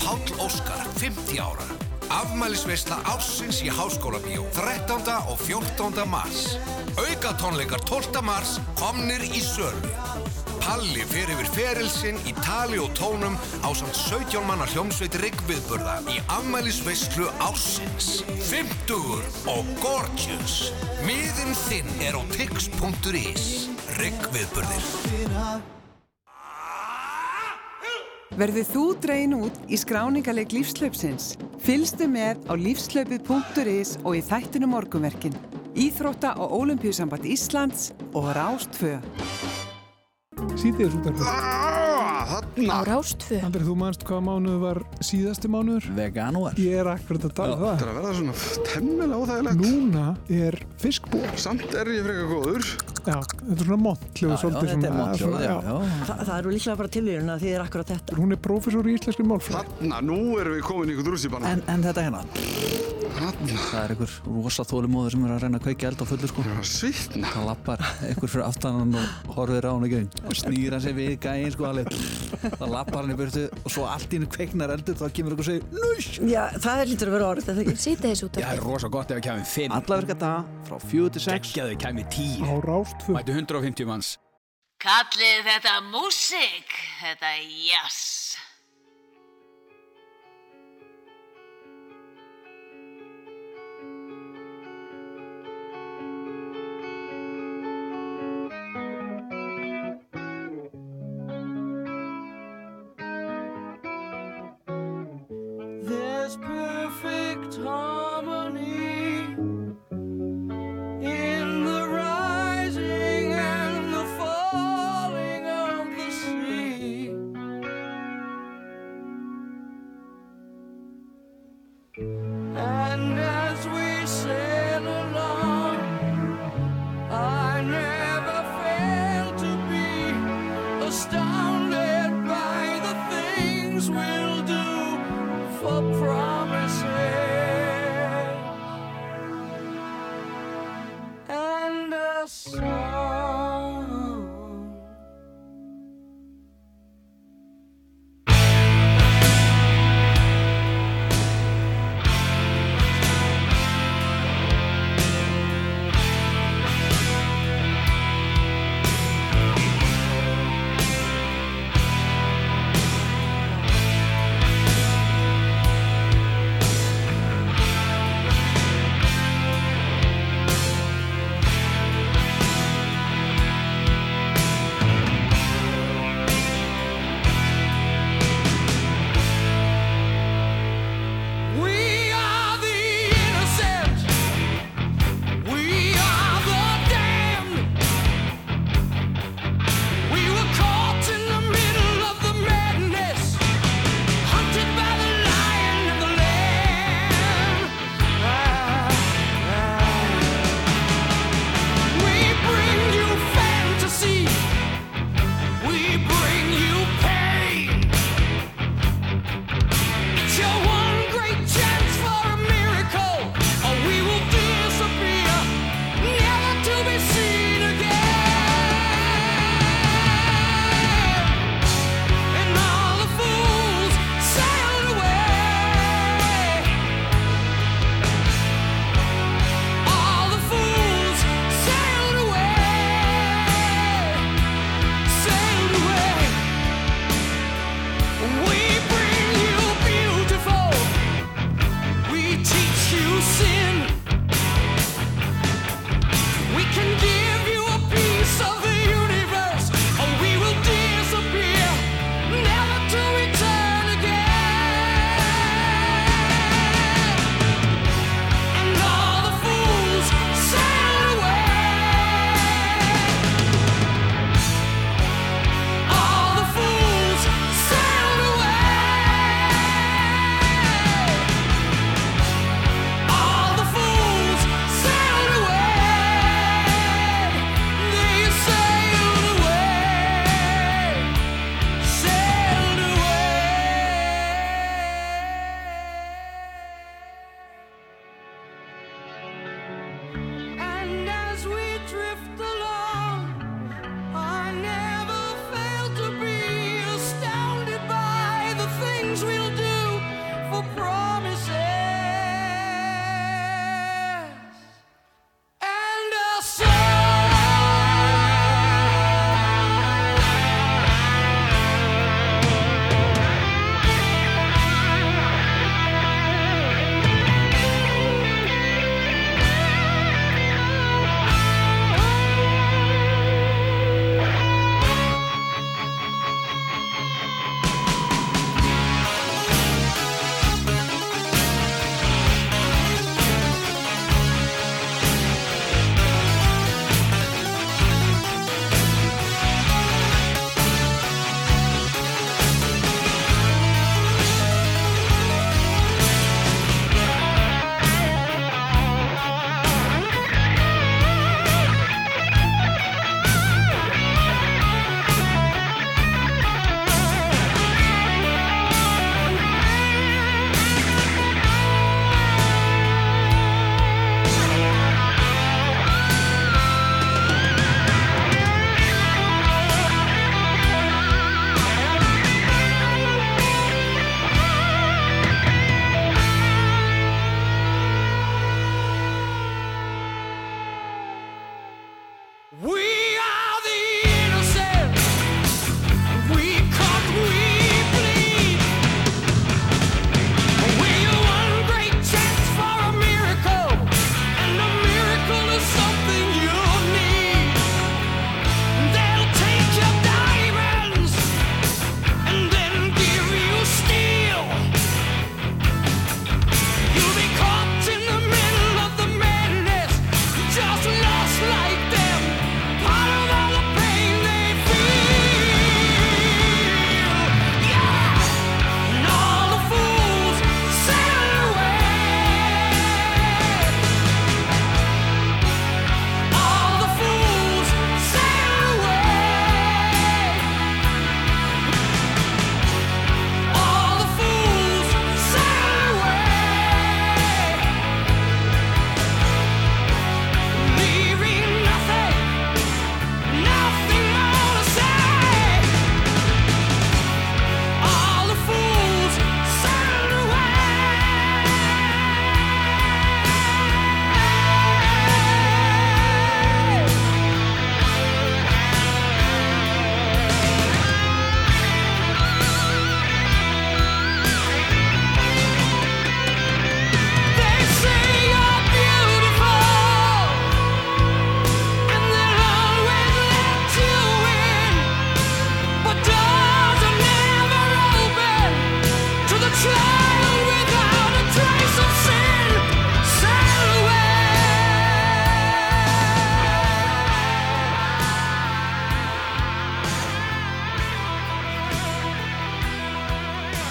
Páll Óskar, 50 ára. Afmælisveisla ársins í Háskóla Bíó 13. og 14. mars. Auka tónleikar 12. mars komnir í sölu. Palli fer yfir ferilsinn í tali og tónum á samt 17 manna hljómsveit Riggviðburða í afmælisveislu ársins. 50 og Gorgeous. Miðin þinn er á tix.is. Riggviðburðir. Verðið þú dreyin út í skráningarleik lífslaupsins? Fylgstu með á lífslaupið.is og í þættinu morgunverkin. Íþrótta og Ólimpíusamband Íslands og Rástfö. Síðdeis útarpið. Á Rástfö. Andri, þú manst hvað mánuð var síðasti mánuður? Veganúar. Ég er akkurat að tala um það. Það er að verða svona temmilega óþægilegt. Núna er fiskbúr. Samt er ég frekar góður. Já, þetta er svona er Þa, það eru líklega bara tilvíðurinn að því er akkurat þetta. Hún er prófessor í íslenskri málfræð. Þarna, nú erum við komin í drúsibann. En, en þetta hérna? Það er einhver rosa þólumóður sem er að reyna að kveikja eld á fullu sko. Það lappar einhver fyrir aftanan og horfir á hann ekki og snýr hann sig við gæinn sko alveg. Það lappar hann í byrtu og svo allt í hennu kveiknar eldur þá kemur einhver og segir Nús! Já, það er lítur að vera orð, þetta ekki. Sýteðis út Já, það er rosa gott ef við kemum 5. Alla virka dag frá 4 til 6. Gekkjaðu kemur 10. Á Rástfö. Mætu 150 manns. Kallið þetta músík, þetta jazz.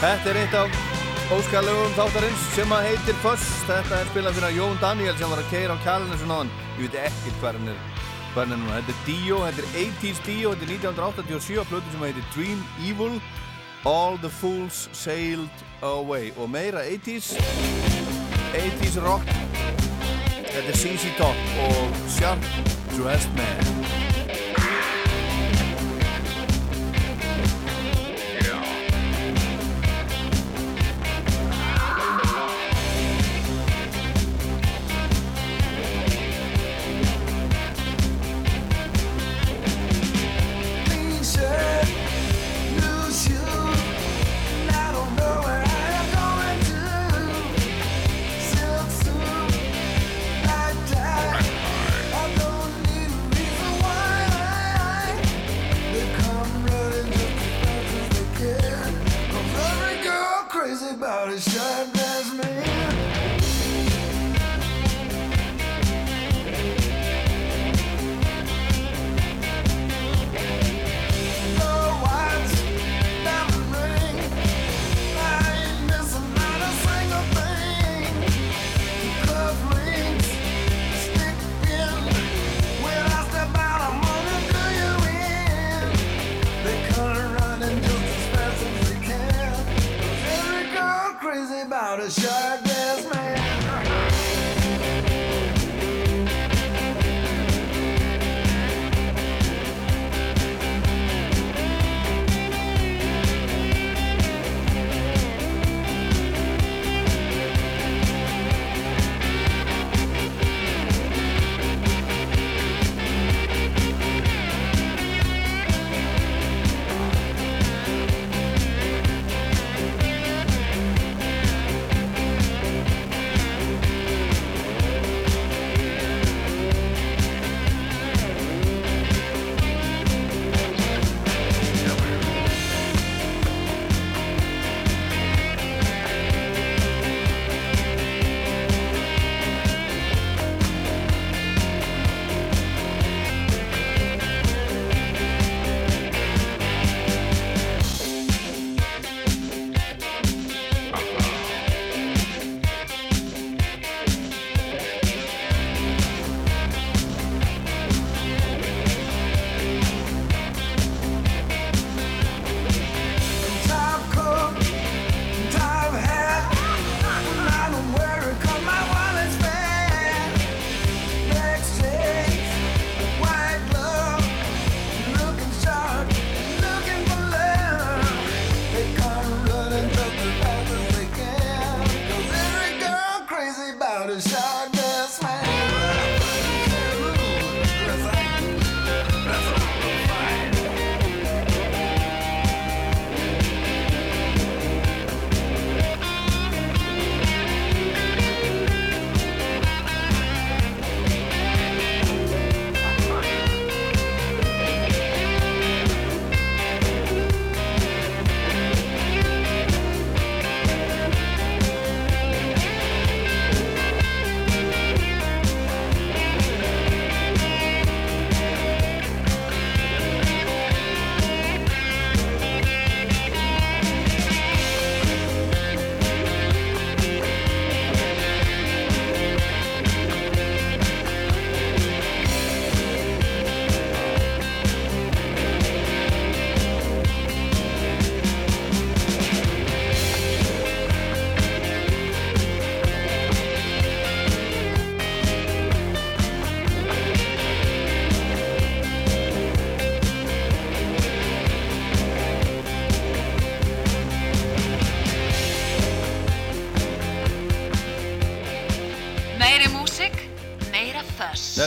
Þetta er eitt af óskalögum þáttarins sem að heitir Fuss. Þetta er spilað fyrir Jón Daniel sem var að keira á kjælinu svona hann. Ég veit ekkert hvað hann er, núna. Þetta er Dio, þetta er 80s Dio, þetta er 1987 að plötu sem heitir Dream Evil. All the Fools Sailed Away. Og meira 80s, 80s rock. Þetta er CC Top og Sharp Dressed Man.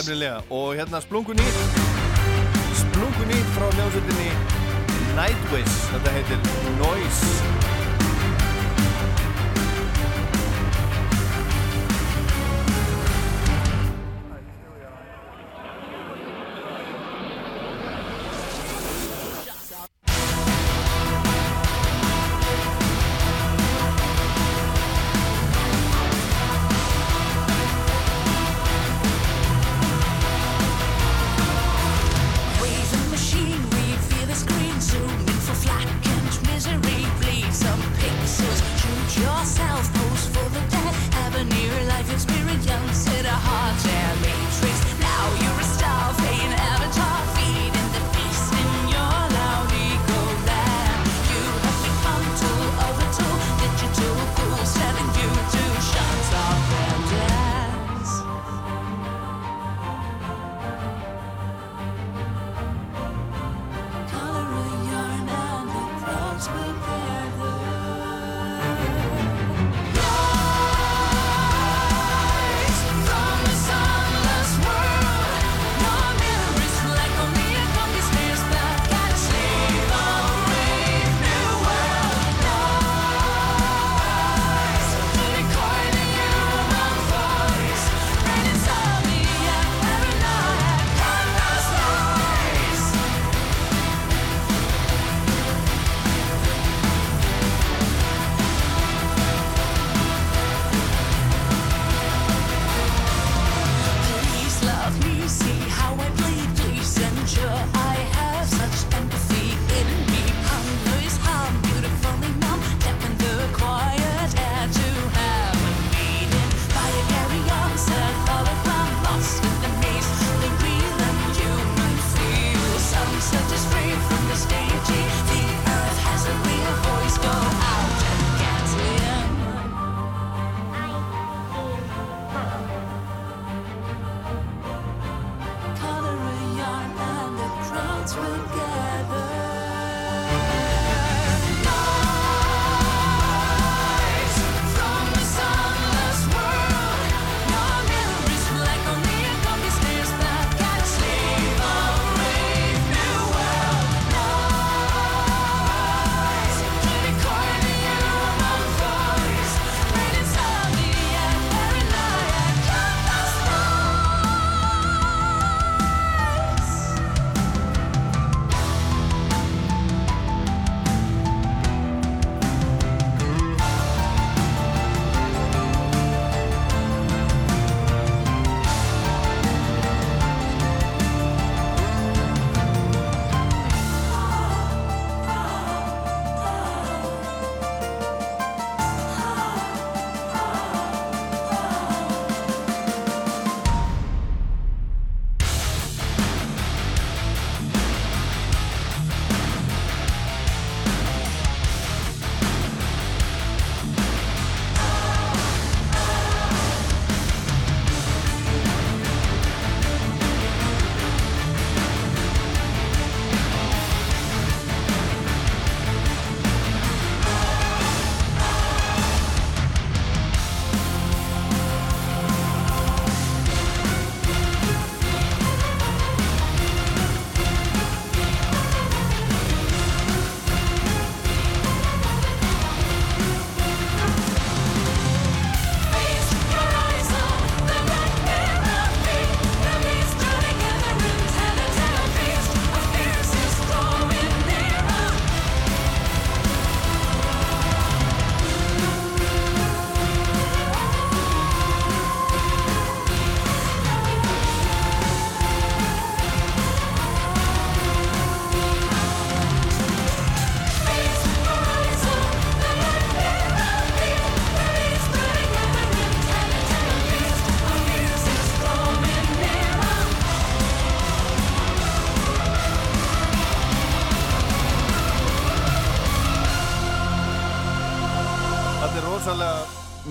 Nefnilega, og hérna splungunýtt Splungunýtt frá hljómsveitinni Nightwish. Þetta heitir Noise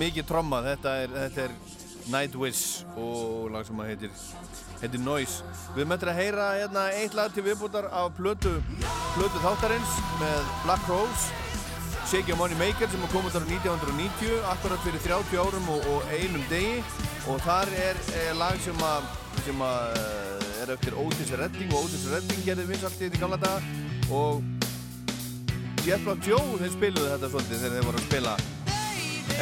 mikið tromma, þetta er, þetta er Nightwish og lag sem að heitir, heitir Noise. Við möttum að heyra hérna eitt lag til viðbútar af plötu, plötu þáttarins með Black Rose, Shake Your Money Maker sem kom út ára 1990, akkurat fyrir 30 árum og, og einum degi. Og þar er, er lag sem að, sem að eh, er eftir Otis Redding og Otis Redding gerði vinsaltið í gamla daga. Og Jet Black Joe þeir spiluðu þetta svolítið þegar þeir voru að spila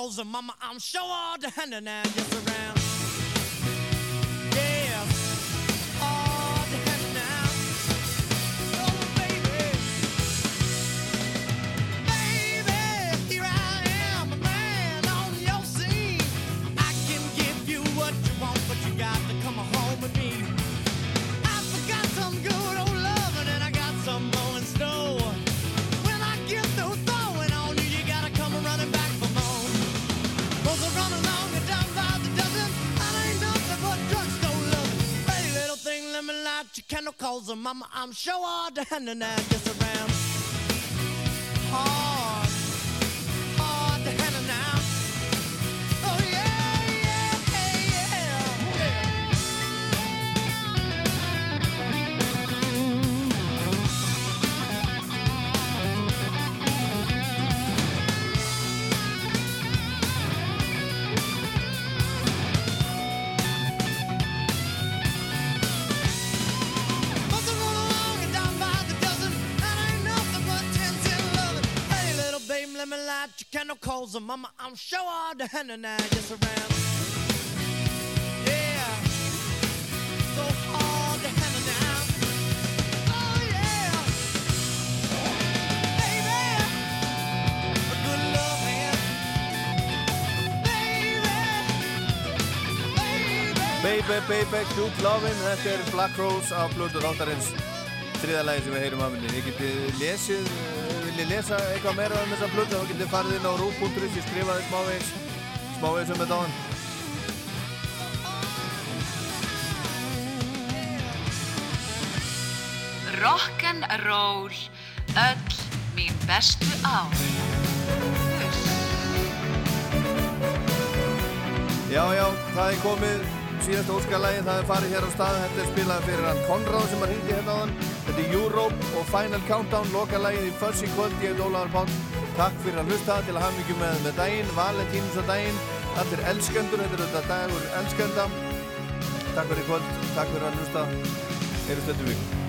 your candle, cause the mama, I'm sure all the hand and I just I'm sure all hand and I just cause the mama, I'm sure all the hand and I just around. Yeah, so hard to handle now. Oh yeah, baby, a good love man, Baby, baby, cute lovin' Þetta er Black Rose á Blödu þáttarins. Þriðalagi sem við heyrum af henni. Ég geti lesið, vil ég lesa eitthvað meira um þessa Blödu þá þið farið inn á rú.is ég skrifaði smávegis smávegis um þetta á hann Rock'n'roll, öll mín bestu ár. Já, já, það er komið síðasta óskalagi, það er farið hér á stað Þetta er spilað fyrir hann Konráð sem að hringdi hérna á hann Þetta er Europe og Final Countdown lokalagið í Fuzzy kvöld, ég er Ólaður Páll. Takk fyrir að hlusta til að hafa mikið með, með daginn, Valentínus á daginn. Allir elskendur, þetta er þetta dagur elskenda. Takk fyrir í kvöld, takk fyrir að hlusta. Eru stöndum við